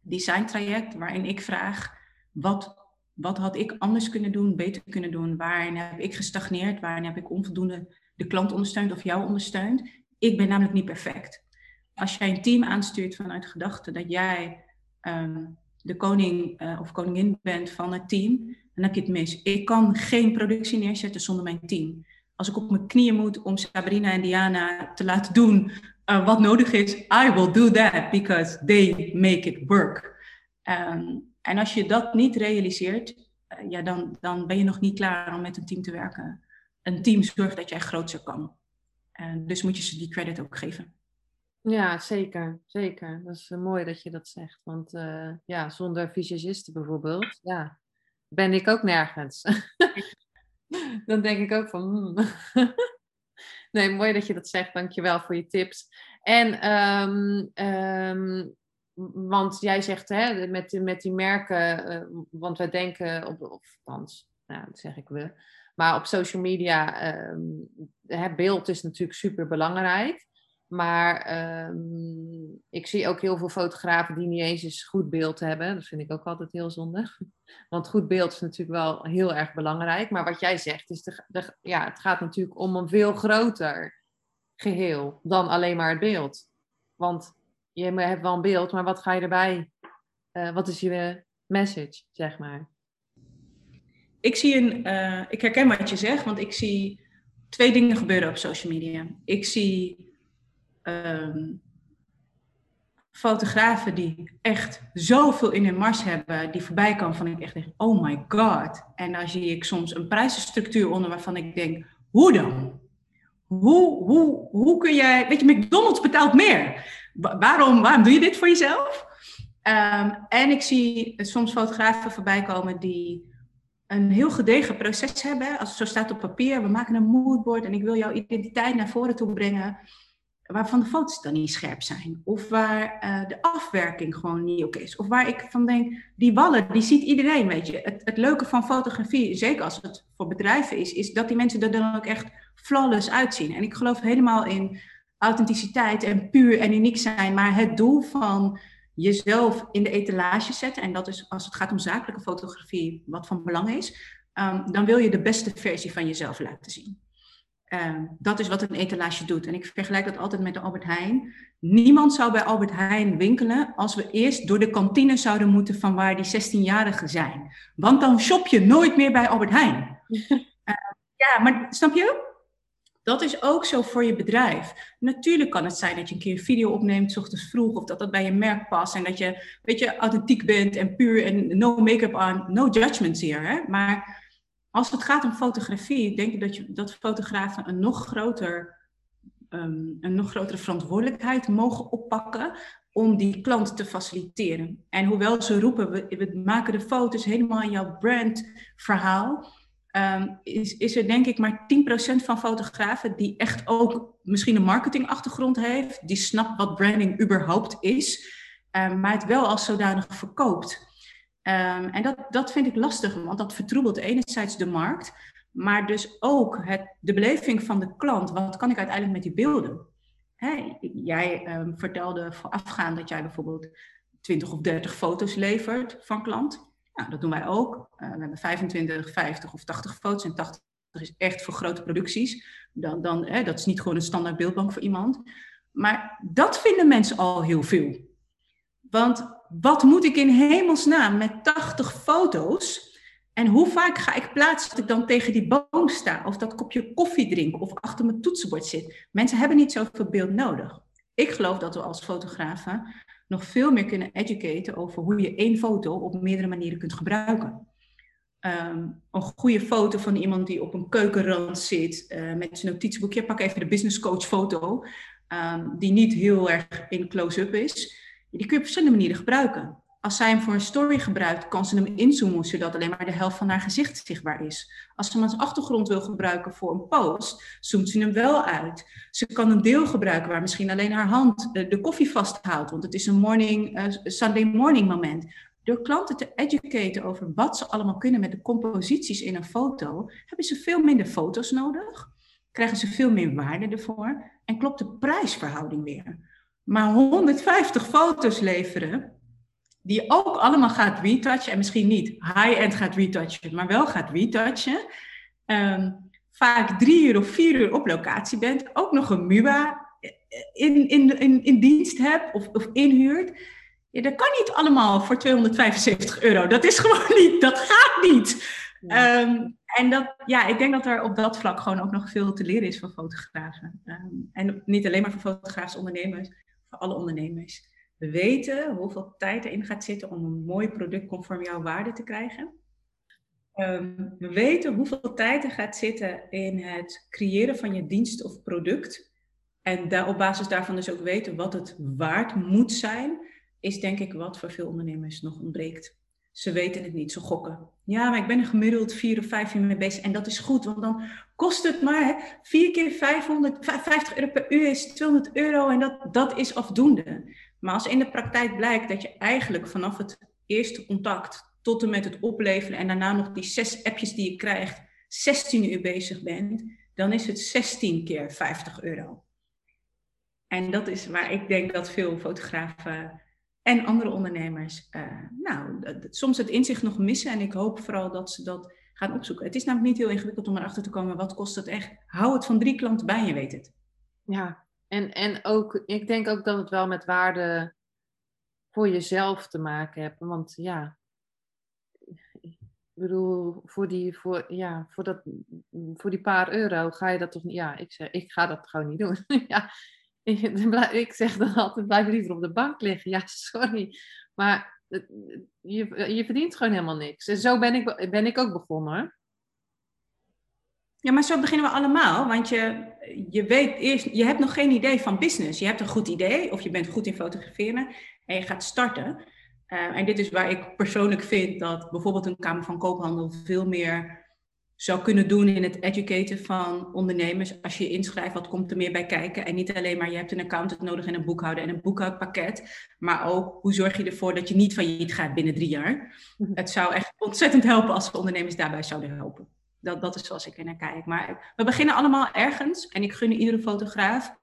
design traject, waarin ik vraag wat, wat had ik anders kunnen doen, beter kunnen doen, waarin heb ik gestagneerd, waarin heb ik onvoldoende de klant ondersteund of jou ondersteund. Ik ben namelijk niet perfect. Als jij een team aanstuurt vanuit de gedachte dat jij ehm, de koning uh, of koningin bent van het team, dan heb je het mis. Ik kan geen productie neerzetten zonder mijn team als ik op mijn knieën moet om Sabrina en Diana te laten doen uh, wat nodig is, I will do that because they make it work. Um, en als je dat niet realiseert, uh, ja, dan, dan ben je nog niet klaar om met een team te werken. Een team zorgt dat jij groter kan. Uh, dus moet je ze die credit ook geven. Ja, zeker. Zeker. Dat is mooi dat je dat zegt. Want ja, zonder visagisten bijvoorbeeld, ja, ben ik ook nergens. dan denk ik ook van. Hmm. nee, mooi dat je dat zegt. Dankjewel voor je tips. En, um, want jij zegt hè, met, met die merken, want wij denken op, of althans, nou, dat zeg ik we. Maar op social media, um, het beeld is natuurlijk super belangrijk. Maar um, ik zie ook heel veel fotografen die niet eens goed beeld hebben. Dat vind ik ook altijd heel zonde. Want goed beeld is natuurlijk wel heel erg belangrijk. Maar wat jij zegt, is de, ja, het gaat natuurlijk om een veel groter geheel dan alleen maar het beeld. Want je hebt wel een beeld, maar wat ga je erbij? Uh, wat is je message, zeg maar? Ik zie een, uh, ik herken wat je zegt, want ik zie twee dingen gebeuren op social media. Ik zie um, fotografen die echt zoveel in hun mars hebben, die voorbij komen van ik echt denk, oh my god. En dan zie ik soms een prijzenstructuur onder waarvan ik denk, hoe dan? Hoe, hoe, hoe kun jij, weet je, McDonald's betaalt meer. Waarom, waarom doe je dit voor jezelf? Um, en ik zie soms fotografen voorbij komen die een heel gedegen proces hebben. Als het zo staat op papier, we maken een moodboard en ik wil jouw identiteit naar voren toe brengen waarvan de foto's dan niet scherp zijn. Of waar uh, de afwerking gewoon niet oké is. Of waar ik van denk, die wallen, die ziet iedereen, weet je. Het, het leuke van fotografie, zeker als het voor bedrijven is, is dat die mensen er dan ook echt flawless uitzien. En ik geloof helemaal in authenticiteit en puur en uniek zijn. Maar het doel van jezelf in de etalage zetten, en dat is als het gaat om zakelijke fotografie, wat van belang is, um, dan wil je de beste versie van jezelf laten zien. Ehm, dat is wat een etalage doet. En ik vergelijk dat altijd met de Albert Heijn. Niemand zou bij Albert Heijn winkelen als we eerst door de kantine zouden moeten van waar die 16-jarigen zijn. Want dan shop je nooit meer bij Albert Heijn. Uh, ja, maar snap je? Dat is ook zo voor je bedrijf. Natuurlijk kan het zijn dat je een keer een video opneemt, s ochtends vroeg, of dat dat bij je merk past en dat je, weet je, authentiek bent en puur en no make-up aan, no judgments hier. Hè? Maar als het gaat om fotografie, denk ik dat, je, dat fotografen een nog, groter, um, een nog grotere verantwoordelijkheid mogen oppakken om die klant te faciliteren. En hoewel ze roepen, we, we maken de foto's helemaal in jouw brandverhaal, um, is, is er denk ik maar 10% van fotografen die echt ook misschien een marketingachtergrond heeft, die snapt wat branding überhaupt is, um, maar het wel als zodanig verkoopt. Um, en dat, dat vind ik lastig, want dat vertroebelt enerzijds de markt, maar dus ook het, de beleving van de klant. Wat kan ik uiteindelijk met die beelden? Jij vertelde voorafgaand dat jij bijvoorbeeld 20 of 30 foto's levert van klant. Nou, dat doen wij ook. Uh, we hebben 25, 50 of 80 foto's en 80 is echt voor grote producties. Dan, dan, hè, dat is niet gewoon een standaard beeldbank voor iemand. Maar dat vinden mensen al heel veel. Want wat moet ik in hemelsnaam met 80 foto's? En hoe vaak ga ik plaatsen dat ik dan tegen die boom sta, of dat kopje koffie drink, of achter mijn toetsenbord zit? Mensen hebben niet zoveel beeld nodig. Ik geloof dat we als fotografen nog veel meer kunnen educaten over hoe je één foto op meerdere manieren kunt gebruiken. Um, een goede foto van iemand die op een keukenrand zit uh, met zijn notitieboekje. Pak even de business coach foto, um, die niet heel erg in close-up is. Die kun je op verschillende manieren gebruiken. Als zij hem voor een story gebruikt, kan ze hem inzoomen zodat alleen maar de helft van haar gezicht zichtbaar is. Als ze hem als achtergrond wil gebruiken voor een post, zoomt ze hem wel uit. Ze kan een deel gebruiken waar misschien alleen haar hand de koffie vasthoudt, want het is een morning, uh, Sunday morning moment. Door klanten te educaten over wat ze allemaal kunnen met de composities in een foto, hebben ze veel minder foto's nodig, krijgen ze veel meer waarde ervoor en klopt de prijsverhouding weer maar 150 foto's leveren, die ook allemaal gaat retouchen, en misschien niet high-end gaat retouchen, maar wel gaat retouchen, um, vaak drie uur of vier uur op locatie bent, ook nog een MUA in, in, in, in dienst hebt of, of inhuurt. Ja, dat kan niet allemaal voor 275 euro. Dat is gewoon niet, dat gaat niet. Um, en dat, ja, ik denk dat er op dat vlak gewoon ook nog veel te leren is van fotografen. Um, en niet alleen maar voor fotografische ondernemers, voor alle ondernemers. We weten hoeveel tijd erin gaat zitten om een mooi product conform jouw waarde te krijgen. Um, we weten hoeveel tijd er gaat zitten in het creëren van je dienst of product. En daar, op basis daarvan dus ook weten wat het waard moet zijn, is denk ik wat voor veel ondernemers nog ontbreekt. Ze weten het niet, ze gokken. Ja, maar ik ben er gemiddeld vier of vijf jaar mee bezig. En dat is goed, want dan kost het maar vier keer 550 euro per uur is 200 euro. En dat, dat is afdoende. Maar als in de praktijk blijkt dat je eigenlijk vanaf het eerste contact tot en met het opleveren en daarna nog die zes appjes die je krijgt, 16 uur bezig bent, dan is het 16 keer 50 euro. En dat is waar ik denk dat veel fotografen en andere ondernemers, uh, nou, soms het inzicht nog missen. En ik hoop vooral dat ze dat gaan opzoeken. Het is namelijk niet heel ingewikkeld om erachter te komen, wat kost het echt? Hou het van drie klanten bij je weet het. Ja, en, en ook, ik denk ook dat het wel met waarde voor jezelf te maken hebt. Want ja, ik bedoel, voor die, voor, ja, voor dat, voor die paar euro ga je dat toch niet, ja, ik zeg, ik ga dat gewoon niet doen. ja, ik zeg dan altijd, blijf liever op de bank liggen. Ja, sorry. Maar je, je verdient gewoon helemaal niks. En zo ben ik, ben ik ook begonnen. Ja, maar zo beginnen we allemaal. Want je, je weet eerst, je hebt nog geen idee van business. Je hebt een goed idee of je bent goed in fotograferen en je gaat starten. Uh, en dit is waar ik persoonlijk vind dat bijvoorbeeld een Kamer van Koophandel veel meer zou kunnen doen in het educaten van ondernemers. Als je je inschrijft, wat komt er meer bij kijken? En niet alleen maar je hebt een accountant nodig en een boekhouder en een boekhoudpakket. Maar ook hoe zorg je ervoor dat je niet failliet gaat binnen drie jaar. Mhm. Het zou echt ontzettend helpen als ondernemers daarbij zouden helpen. Dat, dat is zoals ik er naar kijk. Maar we beginnen allemaal ergens. En ik gun iedere fotograaf.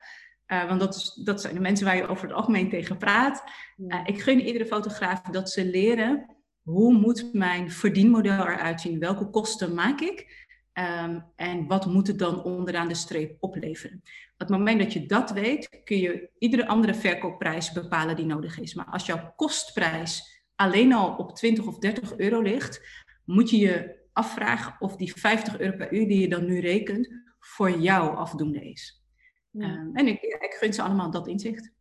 Uh, want dat, is, dat zijn de mensen waar je over het algemeen tegen praat. Uh, ik gun iedere fotograaf dat ze leren hoe moet mijn verdienmodel eruit zien? Welke kosten maak ik? Ehm, en wat moet het dan onderaan de streep opleveren? Op het moment dat je dat weet, kun je iedere andere verkoopprijs bepalen die nodig is. Maar als jouw kostprijs alleen al op 20 of 30 euro ligt, moet je je afvragen of die 50 euro per uur die je dan nu rekent, voor jou afdoende is. Ehm, en ik, ik gun ze allemaal dat inzicht.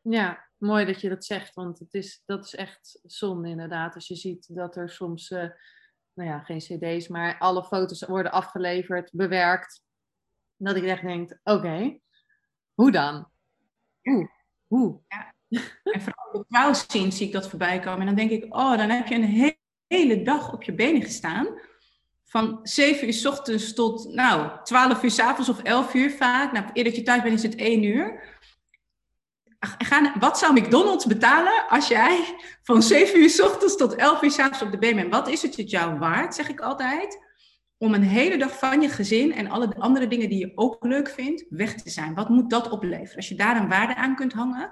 Ja, mooi dat je dat zegt, want het is, dat is echt zonde inderdaad. Als je ziet dat er soms, uh, nou ja, geen cd's, maar alle foto's worden afgeleverd, bewerkt. Dat ik echt denk, oké, hoe dan? Hoe? Hoe? Ja. En vooral op trouw zien zie ik dat voorbij komen. En dan denk ik, oh, dan heb je een hele dag op je benen gestaan. Van 7 uur s ochtends tot, nou, 12 uur s avonds of 11 uur vaak. Nou, eerder dat je thuis bent is het 1 uur gaan, wat zou McDonald's betalen als jij van 7 uur s ochtends tot 11 uur s avonds op de been bent? Wat is het het jou waard, zeg ik altijd, om een hele dag van je gezin en alle andere dingen die je ook leuk vindt, weg te zijn? Wat moet dat opleveren? Als je daar een waarde aan kunt hangen,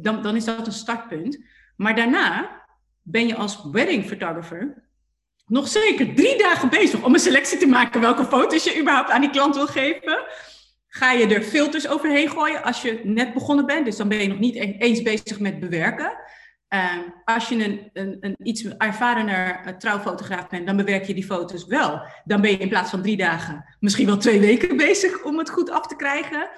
dan, dan is dat een startpunt. Maar daarna ben je als wedding photographer nog zeker drie dagen bezig om een selectie te maken welke foto's je überhaupt aan die klant wil geven ga je er filters overheen gooien als je net begonnen bent. Dus dan ben je nog niet e-, eens bezig met bewerken. Ehm, als je een, een, een iets ervarener uh, trouwfotograaf bent, dan bewerk je die foto's wel. Dan ben je in plaats van drie dagen misschien wel twee weken bezig om het goed af te krijgen.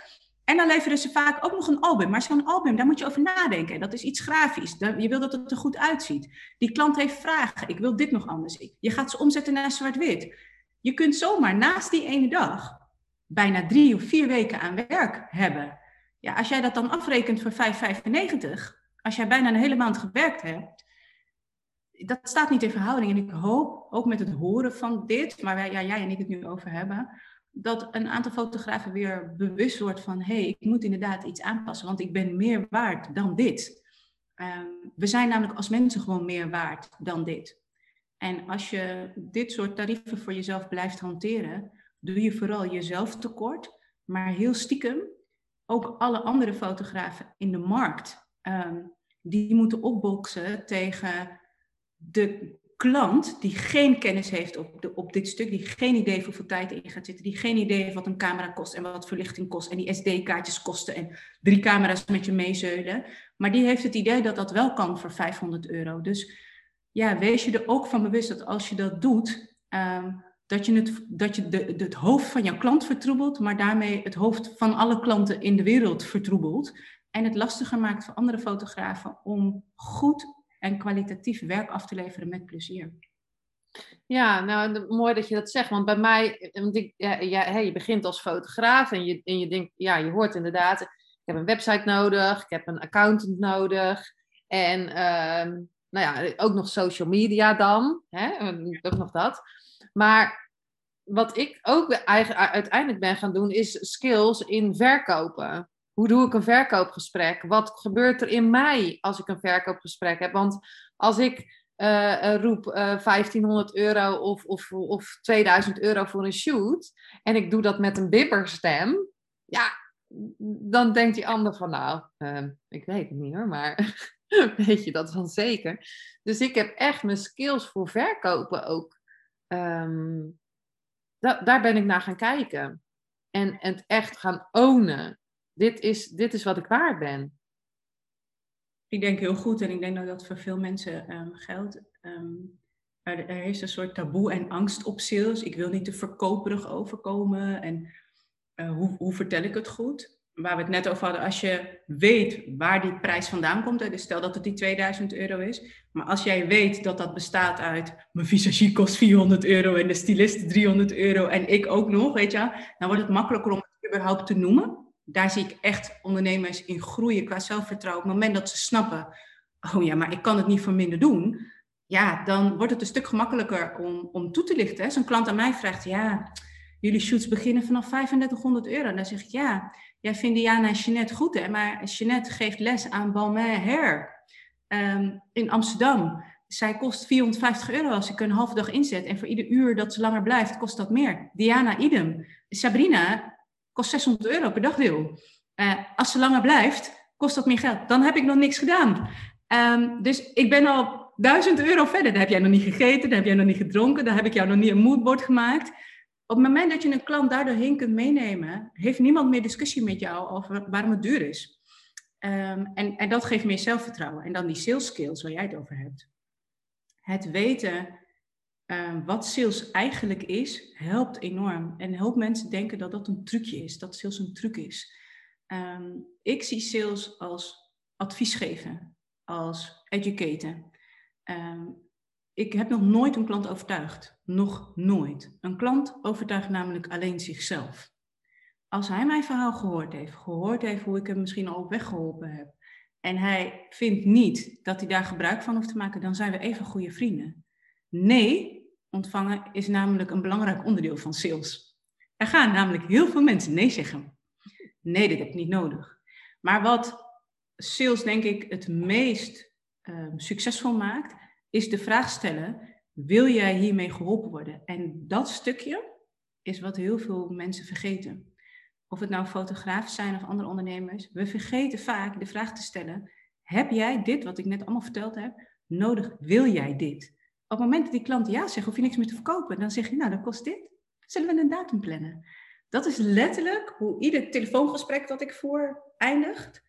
En dan leveren ze vaak ook nog een album. Maar zo'n album, daar moet je over nadenken. Dat is iets grafisch. Je wil dat het er goed uitziet. Die klant heeft vragen. Ik wil dit nog anders. Je gaat ze omzetten naar zwart-wit. Je kunt zomaar naast die ene dag bijna drie of vier weken aan werk hebben. Ja, als jij dat dan afrekent voor 5,95, als jij bijna een hele maand gewerkt hebt, dat staat niet in verhouding. En ik hoop, ook met het horen van dit, maar ja, jij en ik het nu over hebben, dat een aantal fotografen weer bewust wordt van, hé, hey, ik moet inderdaad iets aanpassen, want ik ben meer waard dan dit. Ehm, we zijn namelijk als mensen gewoon meer waard dan dit. En als je dit soort tarieven voor jezelf blijft hanteren, doe je vooral jezelf tekort, maar heel stiekem ook alle andere fotografen in de markt. Um, die moeten opboksen tegen de klant die geen kennis heeft op, de, op dit stuk, die geen idee heeft hoeveel tijd in gaat zitten, die geen idee heeft wat een camera kost en wat verlichting kost en die SD-kaartjes kosten en drie camera's met je meezeulen. Maar die heeft het idee dat dat wel kan voor 500 euro. Dus ja, wees je er ook van bewust dat als je dat doet, um, dat je, het, dat je de, het hoofd van jouw klant vertroebelt, maar daarmee het hoofd van alle klanten in de wereld vertroebelt. En het lastiger maakt voor andere fotografen om goed en kwalitatief werk af te leveren met plezier. Ja, nou mooi dat je dat zegt. Want bij mij, want ik, ja, ja, je begint als fotograaf en je, en je denkt, ja, je hoort inderdaad, ik heb een website nodig, ik heb een accountant nodig. En uh, nou ja, ook nog social media dan, hè? ook nog dat. Maar wat ik ook uiteindelijk ben gaan doen, is skills in verkopen. Hoe doe ik een verkoopgesprek? Wat gebeurt er in mij als ik een verkoopgesprek heb? Want als ik uh, roep uh, eh, 1500 euro of, of, of 2000 euro voor een shoot en ik doe dat met een bibberstem, ja, dan denkt die ander van nou, uh, ik weet het niet hoor, maar weet je dat van zeker. Dus ik heb echt mijn skills voor verkopen ook um, daar ben ik naar gaan kijken. En, het echt gaan ownen. Dit is, dit is wat ik waard ben. Ik denk heel goed en ik denk dat dat voor veel mensen um, geldt. Ehm, er, is een soort taboe en angst op sales. Ik wil niet te verkoperig overkomen. En uh, hoe, hoe vertel ik het goed? waar we het net over hadden, als je weet waar die prijs vandaan komt, dus stel dat het die 2000 euro is, maar als jij weet dat dat bestaat uit mijn visagie kost 400 euro en de stylist 300 euro en ik ook nog, weet je, dan wordt het makkelijker om het überhaupt te noemen. Daar zie ik echt ondernemers in groeien qua zelfvertrouwen. Op het moment dat ze snappen, oh ja, maar ik kan het niet voor minder doen, ja, dan wordt het een stuk gemakkelijker om, om toe te lichten. Zo'n klant aan mij vraagt, ja, jullie shoots beginnen vanaf 3500 euro. En dan zeg ik, ja, jij vindt Diana en Jeanette goed, hè? maar Jeanette geeft les aan Balmain Hair um, in Amsterdam. Zij kost 450 euro als ik een halve dag inzet. En voor ieder uur dat ze langer blijft, kost dat meer. Diana, idem. Sabrina kost 600 euro per dagdeel. Uh, als ze langer blijft, kost dat meer geld. Dan heb ik nog niks gedaan. Um, dus ik ben al 1000 euro verder. Dan heb jij nog niet gegeten, dan heb jij nog niet gedronken, dan heb ik jou nog niet een moodboard gemaakt Op het moment dat je een klant daardoorheen kunt meenemen, heeft niemand meer discussie met jou over waarom het duur is. Ehm, en, en dat geeft meer zelfvertrouwen. En dan die sales skills waar jij het over hebt. Het weten ehm, wat sales eigenlijk is, helpt enorm. En helpt mensen denken dat dat een trucje is, dat sales een truc is. Ehm, ik zie sales als advies geven, als educaten. ik heb nog nooit een klant overtuigd. Nog nooit. Een klant overtuigt namelijk alleen zichzelf. Als hij mijn verhaal gehoord heeft, gehoord heeft hoe ik hem misschien al op weg geholpen heb, en hij vindt niet dat hij daar gebruik van hoeft te maken, dan zijn we even goede vrienden. Nee, ontvangen is namelijk een belangrijk onderdeel van sales. Er gaan namelijk heel veel mensen nee zeggen. Nee, dit heb ik niet nodig. Maar wat sales denk ik het meest uh, succesvol maakt, is de vraag stellen, wil jij hiermee geholpen worden? En dat stukje is wat heel veel mensen vergeten of het nou fotografen zijn of andere ondernemers, we vergeten vaak de vraag te stellen: heb jij dit, wat ik net allemaal verteld heb, nodig? Wil jij dit? Op het moment dat die klant ja zegt, hoef je niks meer te verkopen. Dan zeg je, nou, dan kost dit. Zullen we een datum plannen? Dat is letterlijk hoe ieder telefoongesprek dat ik voer eindigt.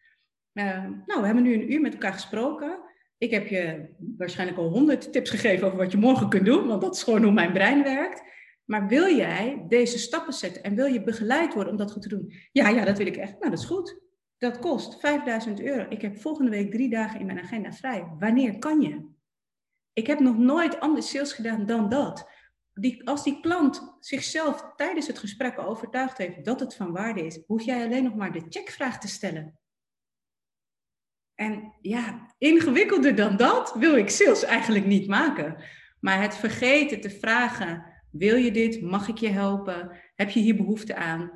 Uh, nou, we hebben nu een uur met elkaar gesproken. Ik heb je waarschijnlijk al honderd tips gegeven over wat je morgen kunt doen, want dat is gewoon hoe mijn brein werkt. Maar wil jij deze stappen zetten en wil je begeleid worden om dat goed te doen? Ja, ja, dat wil ik echt. Nou, dat is goed. Dat kost 5000 euro. Ik heb volgende week drie dagen in mijn agenda vrij. Wanneer kan je? Ik heb nog nooit anders sales gedaan dan dat. Die, als die klant zichzelf tijdens het gesprek overtuigd heeft dat het van waarde is, hoef jij alleen nog maar de checkvraag te stellen. En ja, ingewikkelder dan dat wil ik sales eigenlijk niet maken. Maar het vergeten te vragen wil je dit? Mag ik je helpen? Heb je hier behoefte aan?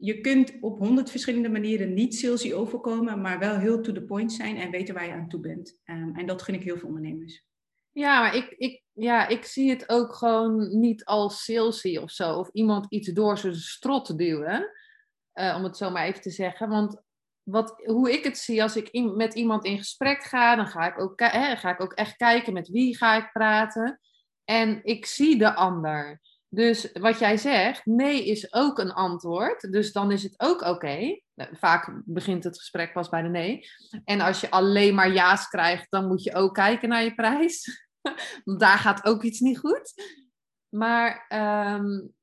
Je kunt op honderd verschillende manieren niet salesy overkomen, maar wel heel to the point zijn en weten waar je aan toe bent. Um, en dat gun ik heel veel ondernemers. Ja, maar ik, ik, ja, ik zie het ook gewoon niet als salesy of zo. Of iemand iets door zijn strot duwen, uh, om het zo maar even te zeggen. Want wat, hoe ik het zie, als ik met iemand in gesprek ga, dan ga ik, ook, ga ik ook echt kijken met wie ga ik praten. En ik zie de ander. Dus wat jij zegt, nee is ook een antwoord. Dus dan is het ook oké. Nou, vaak begint het gesprek pas bij de nee. En als je alleen maar ja's krijgt, dan moet je ook kijken naar je prijs. Daar gaat ook iets niet goed. Maar um,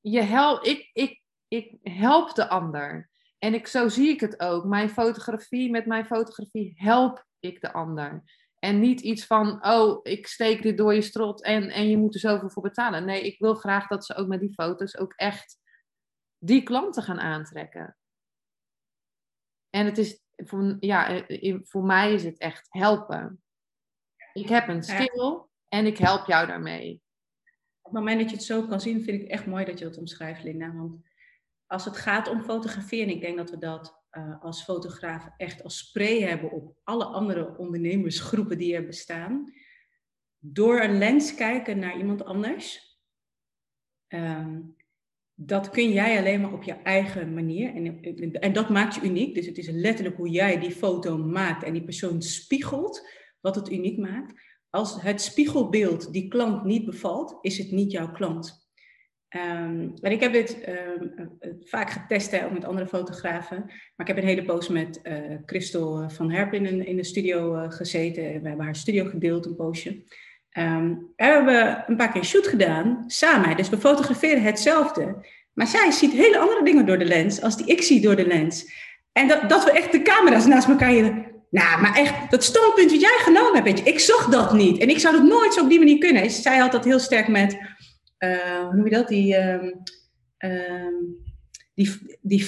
je help, ik, ik, ik help de ander. En ik, zo zie ik het ook. Mijn fotografie, met mijn fotografie help ik de ander. En niet iets van, oh, ik steek dit door je strot en, en je moet er zoveel voor betalen. Nee, ik wil graag dat ze ook met die foto's ook echt die klanten gaan aantrekken. En het is, voor, ja, voor mij is het echt helpen. Ik heb een skill en ik help jou daarmee. Op het moment dat je het zo kan zien, vind ik echt mooi dat je dat omschrijft, Linda. Want als het gaat om fotografie, en ik denk dat we dat uh, als fotograaf echt als spray hebben op alle andere ondernemersgroepen die er bestaan. Door een lens kijken naar iemand anders. Ehm, dat kun jij alleen maar op je eigen manier. En, en dat maakt je uniek. Dus het is letterlijk hoe jij die foto maakt en die persoon spiegelt, wat het uniek maakt. Als het spiegelbeeld die klant niet bevalt, is het niet jouw klant. Um, ik heb dit ehm, eh, vaak getest hè, ook met andere fotografen. Maar ik heb een hele poos met uh, Christel eh, van Herpen in, in de studio gezeten. We hebben haar studio gedeeld een poosje. Um, we hebben een paar keer shoot gedaan samen. Dus we fotograferen hetzelfde. Maar zij ziet hele andere dingen door de lens als die ik zie door de lens. En dat, dat we echt de camera's naast elkaar hebben. Nou, maar echt, dat standpunt wat jij genomen hebt, weet je, ik zag dat niet. En ik zou dat nooit zo op die manier kunnen. Zij had dat heel sterk met uh, hoe noem je dat? Die, um, um, die, die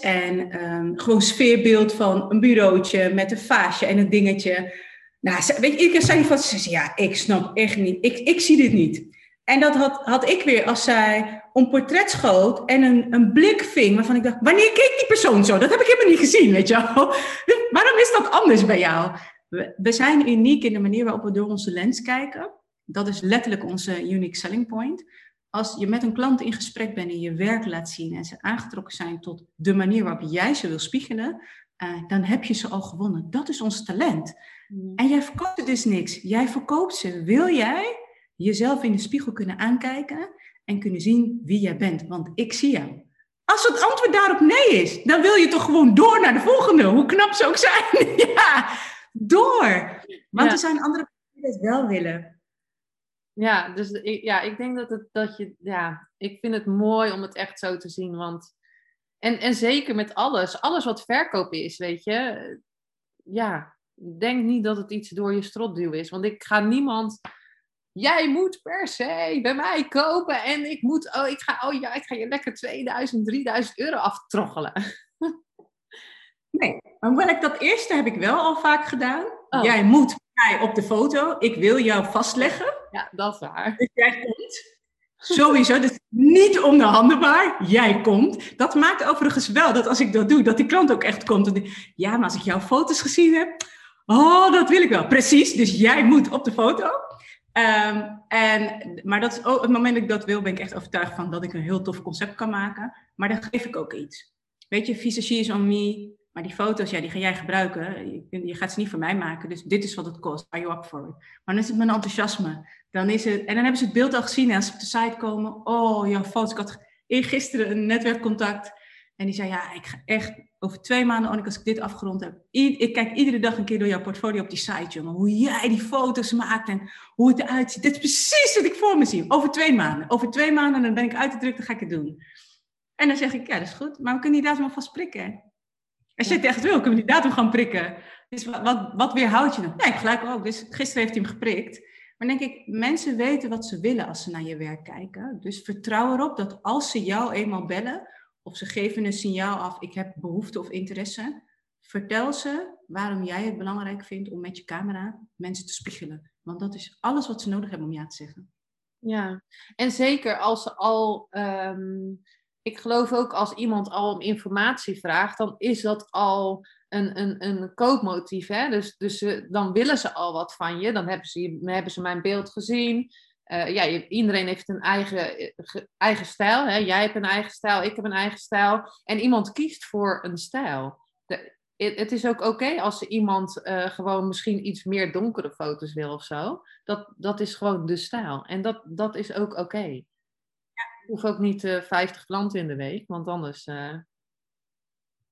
en um, gewoon sfeerbeeld van een bureautje met een vaasje en een dingetje. Nou, weet je, ik zei van, ja, ik snap echt niet, ik, ik zie dit niet. En dat had, had ik weer als zij een portret schoot en een, een blik ving waarvan ik dacht, wanneer keek die persoon zo? Dat heb ik helemaal niet gezien, weet je wel. Waarom is dat anders bij jou? We, we zijn uniek in de manier waarop we door onze lens kijken. Dat is letterlijk onze unique selling point. Als je met een klant in gesprek bent en je werk laat zien en ze aangetrokken zijn tot de manier waarop jij ze wil spiegelen, uh, dan heb je ze al gewonnen. Dat is ons talent. Mm. En jij verkoopt dus niks. Jij verkoopt ze. Wil jij jezelf in de spiegel kunnen aankijken en kunnen zien wie jij bent, want ik zie jou. Als het antwoord daarop nee is, dan wil je toch gewoon door naar de volgende, hoe knap ze ook zijn. ja, door. Want er zijn andere die het wel willen. Ja, dus ik, ja, ik denk dat, het, dat je, ja, ik vind het mooi om het echt zo te zien. Want, en, en zeker met alles, alles wat verkoop is, weet je, ja, denk niet dat het iets door je strot duwen is. Want ik ga niemand, jij moet per se bij mij kopen en ik moet, oh, ik ga, oh ja, ik ga je lekker 2000, 3000 euro aftroggelen. Nee, maar hoewel ik dat eerste heb ik wel al vaak gedaan. Oh. Jij moet mij op de foto, ik wil jou vastleggen. Ja, dat is waar. Dus jij komt. Sowieso, dus niet om de handenbaar. Jij komt. Dat maakt overigens wel dat als ik dat doe, dat die klant ook echt komt. En ja, maar als ik jouw foto's gezien heb, oh, dat wil ik wel. Precies, dus jij moet op de foto. Ehm, en, maar dat is ook, het moment dat ik dat wil, ben ik echt overtuigd van dat ik een heel tof concept kan maken. Maar dan geef ik ook iets. Weet je, visagie is on me. Maar die foto's, ja, die ga jij gebruiken. Je, gaat ze niet voor mij maken. Dus dit is wat het kost. Are you up for it? Maar dan is het mijn enthousiasme. Dan is het, en dan hebben ze het beeld al gezien. En als ze op de site komen. Oh, jouw foto's. Ik had gisteren een netwerkcontact. En die zei, ja, ik ga echt over twee maanden, Annika, als ik dit afgerond heb. ik kijk iedere dag een keer door jouw portfolio op die site, jongen. Hoe jij die foto's maakt en hoe het eruit ziet. Dit is precies wat ik voor me zie. Over twee maanden. Over twee maanden, dan ben ik uit de druk, dan ga ik het doen. En dan zeg ik, ja, dat is goed. Maar we kunnen die datum alvast prikken. Als je het echt wil, kunnen we die datum gaan prikken. Dus wat, wat, wat weerhoudt je dan? Nee, gelijk ook. Dus gisteren heeft hij hem geprikt. Maar denk ik, mensen weten wat ze willen als ze naar je werk kijken. Dus vertrouw erop dat als ze jou eenmaal bellen, of ze geven een signaal af, ik heb behoefte of interesse, vertel ze waarom jij het belangrijk vindt om met je camera mensen te spiegelen. Want dat is alles wat ze nodig hebben om ja te zeggen. Ja, en zeker als ze al ehm, ik geloof ook als iemand al om informatie vraagt, dan is dat al een, een, een koopmotief. Hè? Dus, dus dan willen ze al wat van je. Dan hebben ze, hebben ze mijn beeld gezien. Uh, ja, iedereen heeft een eigen, eh, eigen stijl. Hè? Jij hebt een eigen stijl, ik heb een eigen stijl. En iemand kiest voor een stijl. De, het is ook oké als iemand uh, gewoon misschien iets meer donkere foto's wil of zo. Dat, dat is gewoon de stijl. En dat, dat is ook oké hoef ook niet uh, eh, 50 klanten in de week, want anders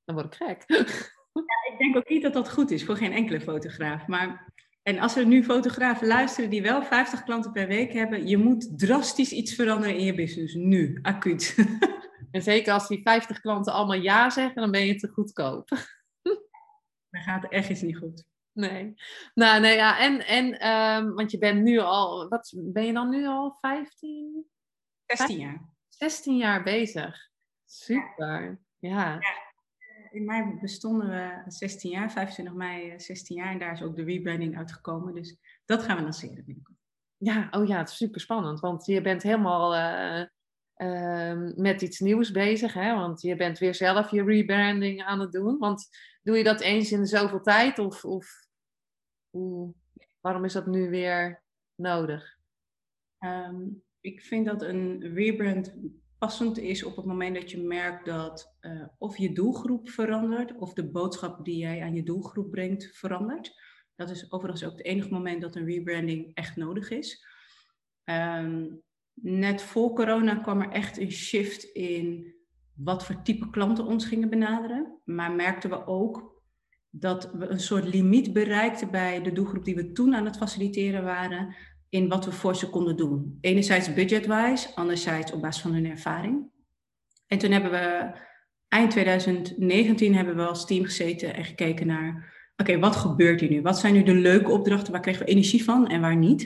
dan word ik gek. Ja, ik denk ook niet dat dat goed is voor geen enkele fotograaf. Maar, en als er nu fotografen luisteren die wel 50 klanten per week hebben, je moet drastisch iets veranderen in je business. Nu, acuut. En zeker als die 50 klanten allemaal ja zeggen, dan ben je te goedkoop. Dan gaat echt iets niet goed. Nee. Nou, nee, ja, en, en um, want je bent nu al, wat ben je dan nu al 15? 16 jaar. 16 jaar bezig. Super. Ja. ja. In mei bestonden we 16 jaar, 25 mei 16 jaar. En daar is ook de rebranding uitgekomen. Dus dat gaan we lanceren binnenkort. Ja, oh ja, het is super spannend. Want je bent helemaal uh, uh, met iets nieuws bezig. Hè? Want je bent weer zelf je rebranding aan het doen. Want doe je dat eens in de zoveel tijd? Of, of hoe, waarom is dat nu weer nodig? Um, ik vind dat een rebrand passend is op het moment dat je merkt dat uh, of je doelgroep verandert of de boodschap die jij aan je doelgroep brengt verandert. Dat is overigens ook het enige moment dat een rebranding echt nodig is. Um, net voor corona kwam er echt een shift in wat voor type klanten ons gingen benaderen. Maar merkten we ook dat we een soort limiet bereikten bij de doelgroep die we toen aan het faciliteren waren in wat we voor ze konden doen. Enerzijds budgetwise, anderzijds op basis van hun ervaring. En toen hebben we eind 2019 hebben we als team gezeten en gekeken naar, oké, wat gebeurt hier nu? Wat zijn nu de leuke opdrachten? Waar kregen we energie van en waar niet?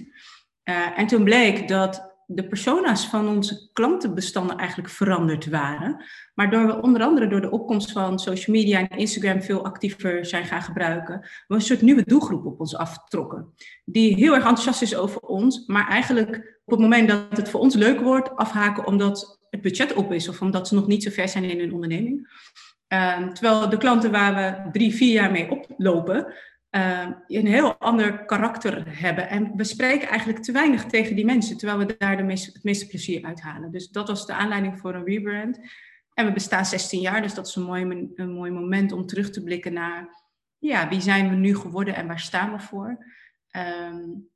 Uh, en toen bleek dat de persona's van onze klantenbestanden eigenlijk veranderd waren. Maar door we onder andere door de opkomst van social media en Instagram veel actiever zijn gaan gebruiken, we een soort nieuwe doelgroep op ons aftrokken. Die heel erg enthousiast is over ons, maar eigenlijk op het moment dat het voor ons leuk wordt, afhaken omdat het budget op is of omdat ze nog niet zo ver zijn in hun onderneming. Uh, terwijl de klanten waar we drie, vier jaar mee oplopen, uh, een heel ander karakter hebben. En we spreken eigenlijk te weinig tegen die mensen, terwijl we daar de het meeste plezier uit halen. Dus dat was de aanleiding voor een rebrand. En we bestaan 16 jaar, dus dat is een mooi, een mooi moment om terug te blikken naar ja, wie zijn we nu geworden en waar staan we voor. Um,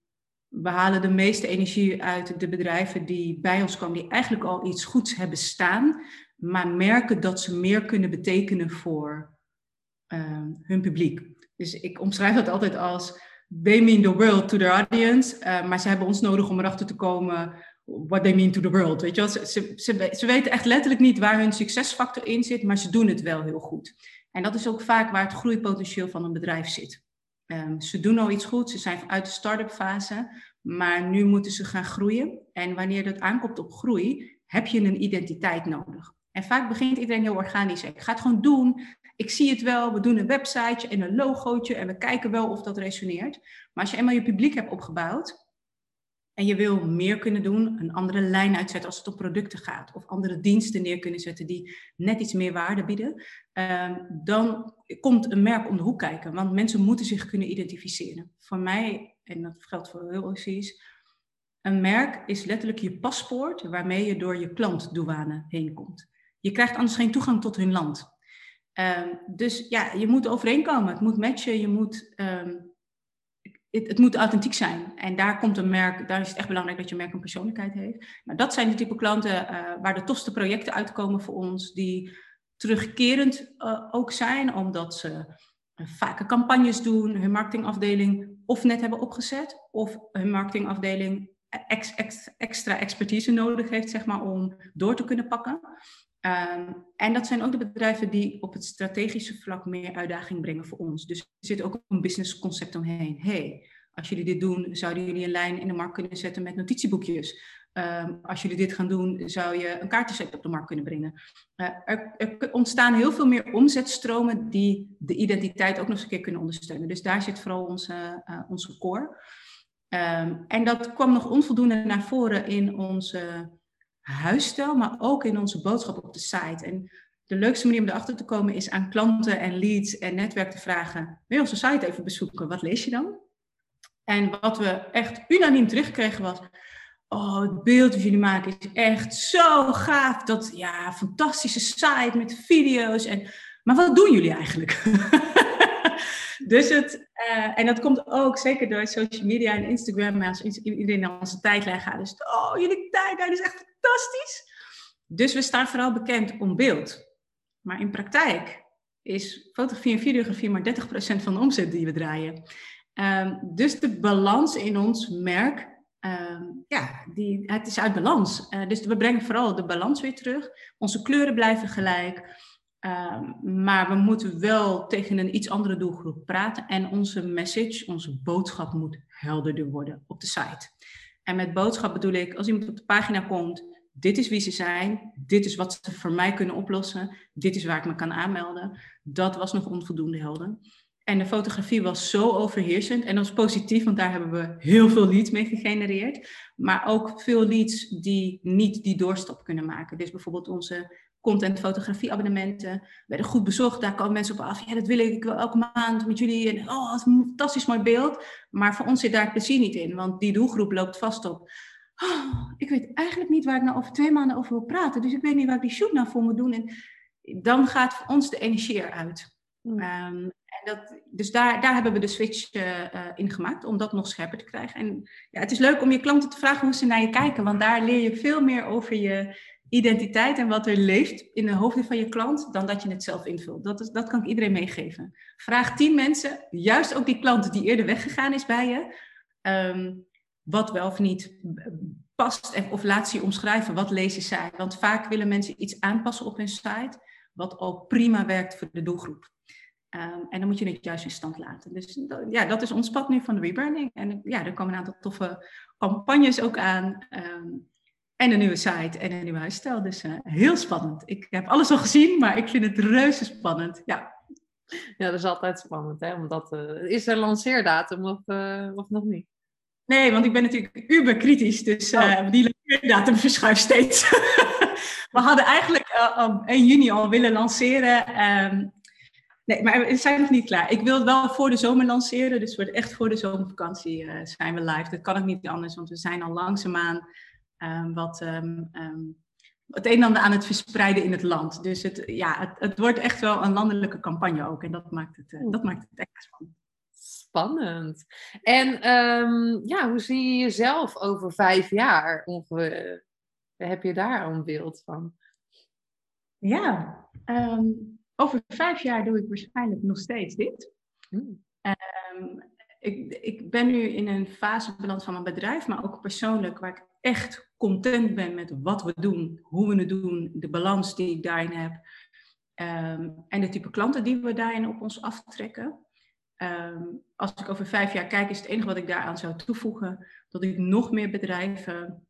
we halen de meeste energie uit de bedrijven die bij ons komen, die eigenlijk al iets goeds hebben staan, maar merken dat ze meer kunnen betekenen voor ehm, hun publiek. Dus ik omschrijf dat altijd als they mean the world to their audience, uh, maar ze hebben ons nodig om erachter te komen what they mean to the world. Weet je wel? Ze, ze, ze, weten echt letterlijk niet waar hun succesfactor in zit, maar ze doen het wel heel goed. En dat is ook vaak waar het groeipotentieel van een bedrijf zit. Um, ze doen al iets goed, ze zijn uit de start-up fase, maar nu moeten ze gaan groeien. En wanneer dat aankomt op groei, heb je een identiteit nodig. En vaak begint iedereen heel organisch. Ik ga het gewoon doen. Ik zie het wel. We doen een websiteje en een logootje en we kijken wel of dat resoneert. Maar als je eenmaal je publiek hebt opgebouwd en je wil meer kunnen doen, een andere lijn uitzetten als het om producten gaat, of andere diensten neer kunnen zetten die net iets meer waarde bieden, ehm, dan komt een merk om de hoek kijken. Want mensen moeten zich kunnen identificeren. Voor mij, en dat geldt voor heel precies, een merk is letterlijk je paspoort waarmee je door je klantdouane heen komt. Je krijgt anders geen toegang tot hun land. Ehm, dus ja, je moet overeenkomen. Het moet matchen. Je moet, ehm, het, het, moet authentiek zijn. En daar komt een merk, daar is het echt belangrijk dat je merk een persoonlijkheid heeft. Nou, dat zijn de type klanten uh, waar de tofste projecten uitkomen voor ons, die terugkerend uh, ook zijn, omdat ze uh, vaker campagnes doen, hun marketingafdeling of net hebben opgezet, of hun marketingafdeling ex, extra expertise nodig heeft, zeg maar, om door te kunnen pakken. Um, en dat zijn ook de bedrijven die op het strategische vlak meer uitdaging brengen voor ons. Dus er zit ook een business concept omheen. hey, als jullie dit doen, zouden jullie een lijn in de markt kunnen zetten met notitieboekjes. Um, als jullie dit gaan doen, zou je een kaartenset op de markt kunnen brengen. Uh, er, er, ontstaan heel veel meer omzetstromen die de identiteit ook nog eens een keer kunnen ondersteunen. Dus daar zit vooral onze, uh, onze core. Um, en dat kwam nog onvoldoende naar voren in onze huisstijl, maar ook in onze boodschap op de site. En de leukste manier om erachter te komen is aan klanten en leads en netwerk te vragen: wil je onze site even bezoeken? Wat lees je dan? En wat we echt unaniem terugkregen was: Oh, het beeld dat jullie maken is echt zo gaaf. Dat ja, fantastische site met video's. En, maar wat doen jullie eigenlijk? dus het, uh, en dat komt ook zeker door social media en Instagram. Als iedereen naar onze tijdlijn gaat. Dus, oh, jullie tijdlijn is echt fantastisch. Dus we staan vooral bekend om beeld. Maar in praktijk is fotografie en videografie maar 30% van de omzet die we draaien. Um, dus de balans in ons merk, um, ja, die, het is uit balans. Uh, dus we brengen vooral de balans weer terug. Onze kleuren blijven gelijk. Um, maar we moeten wel tegen een iets andere doelgroep praten. En onze message, onze boodschap moet helderder worden op de site. En met boodschap bedoel ik, als iemand op de pagina komt, dit is wie ze zijn, dit is wat ze voor mij kunnen oplossen, dit is waar ik me kan aanmelden. Dat was nog onvoldoende helder. En de fotografie was zo overheersend en dat was positief, want daar hebben we heel veel leads mee gegenereerd. Maar ook veel leads die niet die doorstap kunnen maken. Dus bijvoorbeeld onze content fotografie abonnementen werden goed bezocht. Daar komen mensen op af. Ja, dat wil ik, elke maand met jullie. En oh, wat een fantastisch mooi beeld. Maar voor ons zit daar het plezier niet in, want die doelgroep loopt vast op. Oh, ik weet eigenlijk niet waar ik nou over twee maanden over wil praten. Dus ik weet niet waar ik die shoot nou voor moet doen. En dan gaat voor ons de energie eruit. Mm. Um, en dat, dus daar, daar hebben we de switch uh, in gemaakt om dat nog scherper te krijgen. En ja, het is leuk om je klanten te vragen hoe ze naar je kijken, want daar leer je veel meer over je identiteit en wat er leeft in de hoofden van je klant, dan dat je het zelf invult. Dat, is, dat kan ik iedereen meegeven. Vraag tien mensen, juist ook die klant die eerder weggegaan is bij je, um, wat wel of niet past of laat ze je omschrijven, wat lezen zij. Want vaak willen mensen iets aanpassen op hun site, wat al prima werkt voor de doelgroep. Um, en dan moet je het juist in stand laten. Dus ja, dat is ons pad nu van de rebranding. En ja, er komen een aantal toffe campagnes ook aan. Um, en een nieuwe site en een nieuwe huisstijl. Dus uh, heel spannend. Ik heb alles al gezien, maar ik vind het reuze spannend. Ja, ja dat is altijd spannend. Hè? Omdat, uh, is er lanceerdatum of, uh, of nog niet? Nee, want ik ben natuurlijk uber kritisch. Dus oh. die lanceerdatum verschuift steeds. We hadden eigenlijk op 1 juni al willen lanceren. Um, Nee, maar we zijn nog niet klaar. Ik wil het wel voor de zomer lanceren. Dus wordt echt voor de zomervakantie uh, zijn we live. Dat kan ook niet anders, want we zijn al langzaamaan um, wat um, het een en ander aan het verspreiden in het land. Dus het, ja, het, het, wordt echt wel een landelijke campagne ook. En dat maakt het, uh, dat maakt het extra spannend. Spannend. En ehm, ja, hoe zie je jezelf over vijf jaar? Uh, heb je daar een beeld van? Ja, ehm, over vijf jaar doe ik waarschijnlijk nog steeds dit. Hmm. Um, ik, ik ben nu in een fase beland van mijn bedrijf, maar ook persoonlijk, waar ik echt content ben met wat we doen, hoe we het doen, de balans die ik daarin heb ehm, en de type klanten die we daarin op ons aftrekken. Ehm, als ik over vijf jaar kijk, is het enige wat ik daaraan zou toevoegen dat ik nog meer bedrijven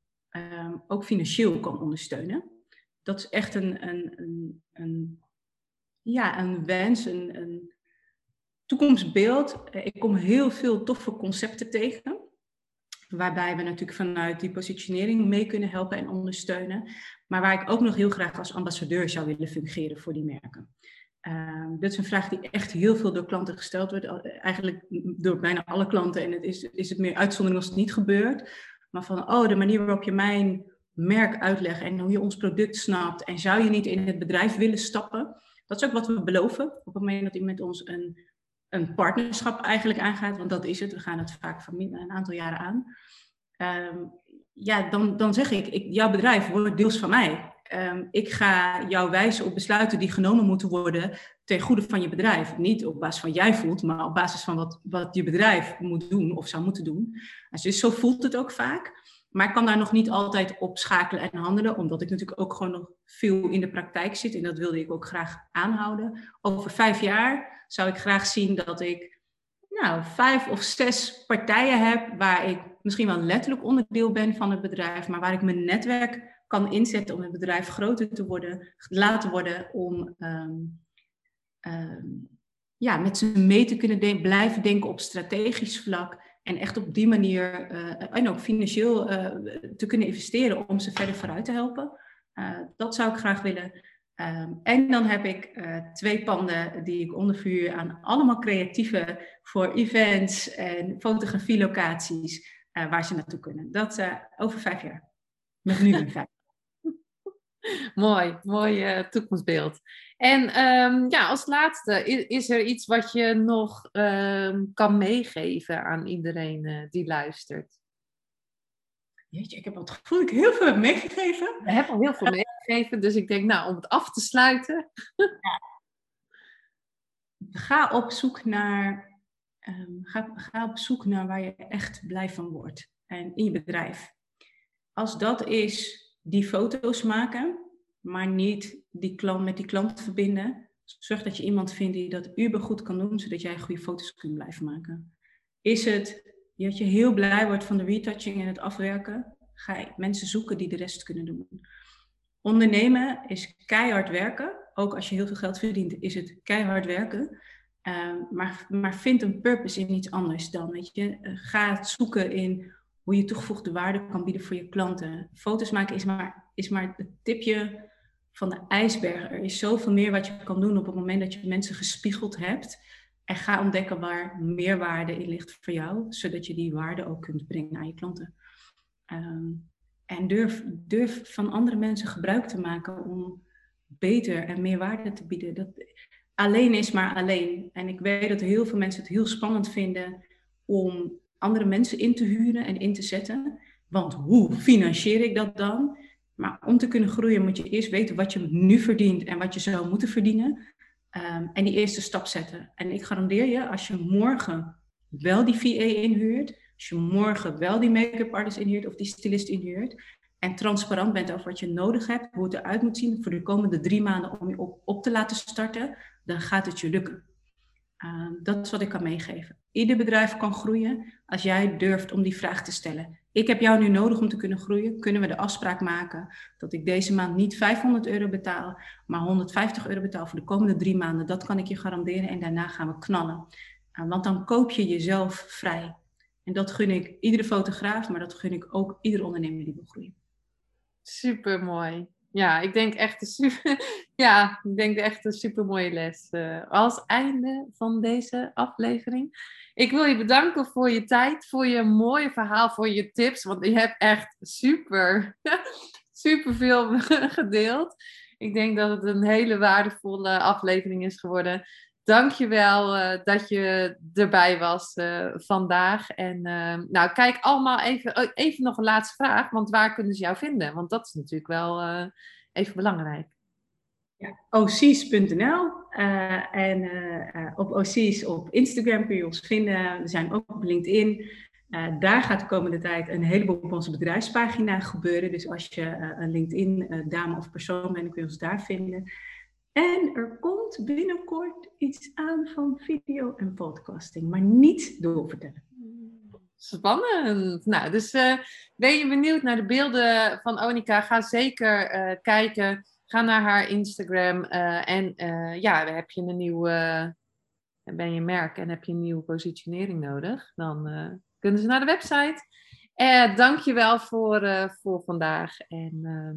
ook financieel kan ondersteunen. Dat is echt een, een, een, een ja, een wens, een, een toekomstbeeld. Ik kom heel veel toffe concepten tegen. Waarbij we natuurlijk vanuit die positionering mee kunnen helpen en ondersteunen. Maar waar ik ook nog heel graag als ambassadeur zou willen fungeren voor die merken. Uh, dit is een vraag die echt heel veel door klanten gesteld wordt. Eigenlijk door bijna alle klanten. En het is, is het meer uitzondering als het niet gebeurt. Maar van, oh, de manier waarop je mijn merk uitlegt en hoe je ons product snapt. En zou je niet in het bedrijf willen stappen? Dat is ook wat we beloven. Op het moment dat iemand met ons een, een partnerschap eigenlijk aangaat, want dat is het. We gaan het vaak van een aantal jaren aan. Ehm, ja, dan, dan zeg ik, ik, jouw bedrijf wordt deels van mij. Um, ik ga jou wijzen op besluiten die genomen moeten worden ten goede van je bedrijf. Niet op basis van jij voelt, maar op basis van wat, wat je bedrijf moet doen of zou moeten doen. Dus zo voelt het ook vaak. Maar ik kan daar nog niet altijd op schakelen en handelen, omdat ik natuurlijk ook gewoon nog veel in de praktijk zit. En dat wilde ik ook graag aanhouden. Over vijf jaar zou ik graag zien dat ik nou, vijf of zes partijen heb waar ik misschien wel letterlijk onderdeel ben van het bedrijf, maar waar ik mijn netwerk kan inzetten om het bedrijf groter te worden, laten worden, om ehm, ehm, ja, met ze mee te kunnen blijven denken op strategisch vlak. En echt op die manier, uh, en ook financieel, uh, te kunnen investeren om ze verder vooruit te helpen. Uh, dat zou ik graag willen. Um, en dan heb ik twee panden die ik ondervuur aan allemaal creatieve voor events en fotografielocaties waar ze naartoe kunnen. Dat over vijf jaar. Met nu een vijf. mooi, mooi toekomstbeeld. En um, ja, als laatste, is, is, er iets wat je nog um, kan meegeven aan iedereen uh, die luistert? Jeetje, ik heb het gevoel dat ik heel veel heb meegegeven. We hebben al heel veel meegegeven, dus ik denk, nou, om het af te sluiten. ja. Ga op zoek naar, um, ga, ga op zoek naar waar je echt blij van wordt. En in je bedrijf. Als dat is die foto's maken, maar niet die klant, met die klant verbinden. Zorg dat je iemand vindt die dat uber goed kan doen, zodat jij goede foto's kunt blijven maken. Is het dat je heel blij wordt van de retouching en het afwerken? Ga je mensen zoeken die de rest kunnen doen. Ondernemen is keihard werken. Ook als je heel veel geld verdient, is het keihard werken. Uh, maar, maar vind een purpose in iets anders dan. Weet je? Ga het zoeken in hoe je toegevoegde waarde kan bieden voor je klanten. Foto's maken is maar, is maar het tipje van de ijsberg. Er is zoveel meer wat je kan doen op het moment dat je mensen gespiegeld hebt. En ga ontdekken waar meerwaarde in ligt voor jou, zodat je die waarde ook kunt brengen aan je klanten. Ehm, en durf, durf van andere mensen gebruik te maken om beter en meer waarde te bieden. Dat, alleen is maar alleen. En ik weet dat heel veel mensen het heel spannend vinden om andere mensen in te huren en in te zetten. Want hoe financier ik dat dan? Maar om te kunnen groeien moet je eerst weten wat je nu verdient en wat je zou moeten verdienen. Ehm, en die eerste stap zetten. En ik garandeer je, als je morgen wel die VA inhuurt, als je morgen wel die make-up artist inhuurt of die stylist inhuurt, en transparant bent over wat je nodig hebt, hoe het eruit moet zien voor de komende drie maanden om je op, op te laten starten, dan gaat het je lukken. Ehm, dat is wat ik kan meegeven. Ieder bedrijf kan groeien als jij durft om die vraag te stellen. Ik heb jou nu nodig om te kunnen groeien. Kunnen we de afspraak maken dat ik deze maand niet 500 euro betaal, maar 150 euro betaal voor de komende drie maanden? Dat kan ik je garanderen en daarna gaan we knallen. Ehm, want dan koop je jezelf vrij. En dat gun ik iedere fotograaf, maar dat gun ik ook iedere ondernemer die wil groeien. Super mooi ja, ik denk echt een super, ja, ik denk echt een super mooie les. Uh, als einde van deze aflevering. Ik wil je bedanken voor je tijd, voor je mooie verhaal, voor je tips. Want je hebt echt super, super veel gedeeld. Ik denk dat het een hele waardevolle aflevering is geworden. Dankjewel uh, dat je erbij was uh, vandaag. En uh, nou, kijk allemaal even, oh, even nog een laatste vraag. Want waar kunnen ze jou vinden? Want dat is natuurlijk wel even belangrijk. Ja, ocies.nl en op OC's op Instagram kun je ons vinden. We zijn ook op LinkedIn. daar gaat de komende tijd een heleboel op onze bedrijfspagina gebeuren. Dus als je een LinkedIn-dame of persoon bent, kun je ons daar vinden. En er komt binnenkort iets aan van video en podcasting, maar niet doorvertellen. Spannend. Nou, dus uh, ben je benieuwd naar de beelden van Onika? Ga zeker uh, kijken. Ga naar haar Instagram. Uh, en ja, heb je een nieuwe. ben je merk en heb je een nieuwe positionering nodig? Dan kunnen ze naar de website. Uh, dankjewel voor, voor vandaag. En ehm,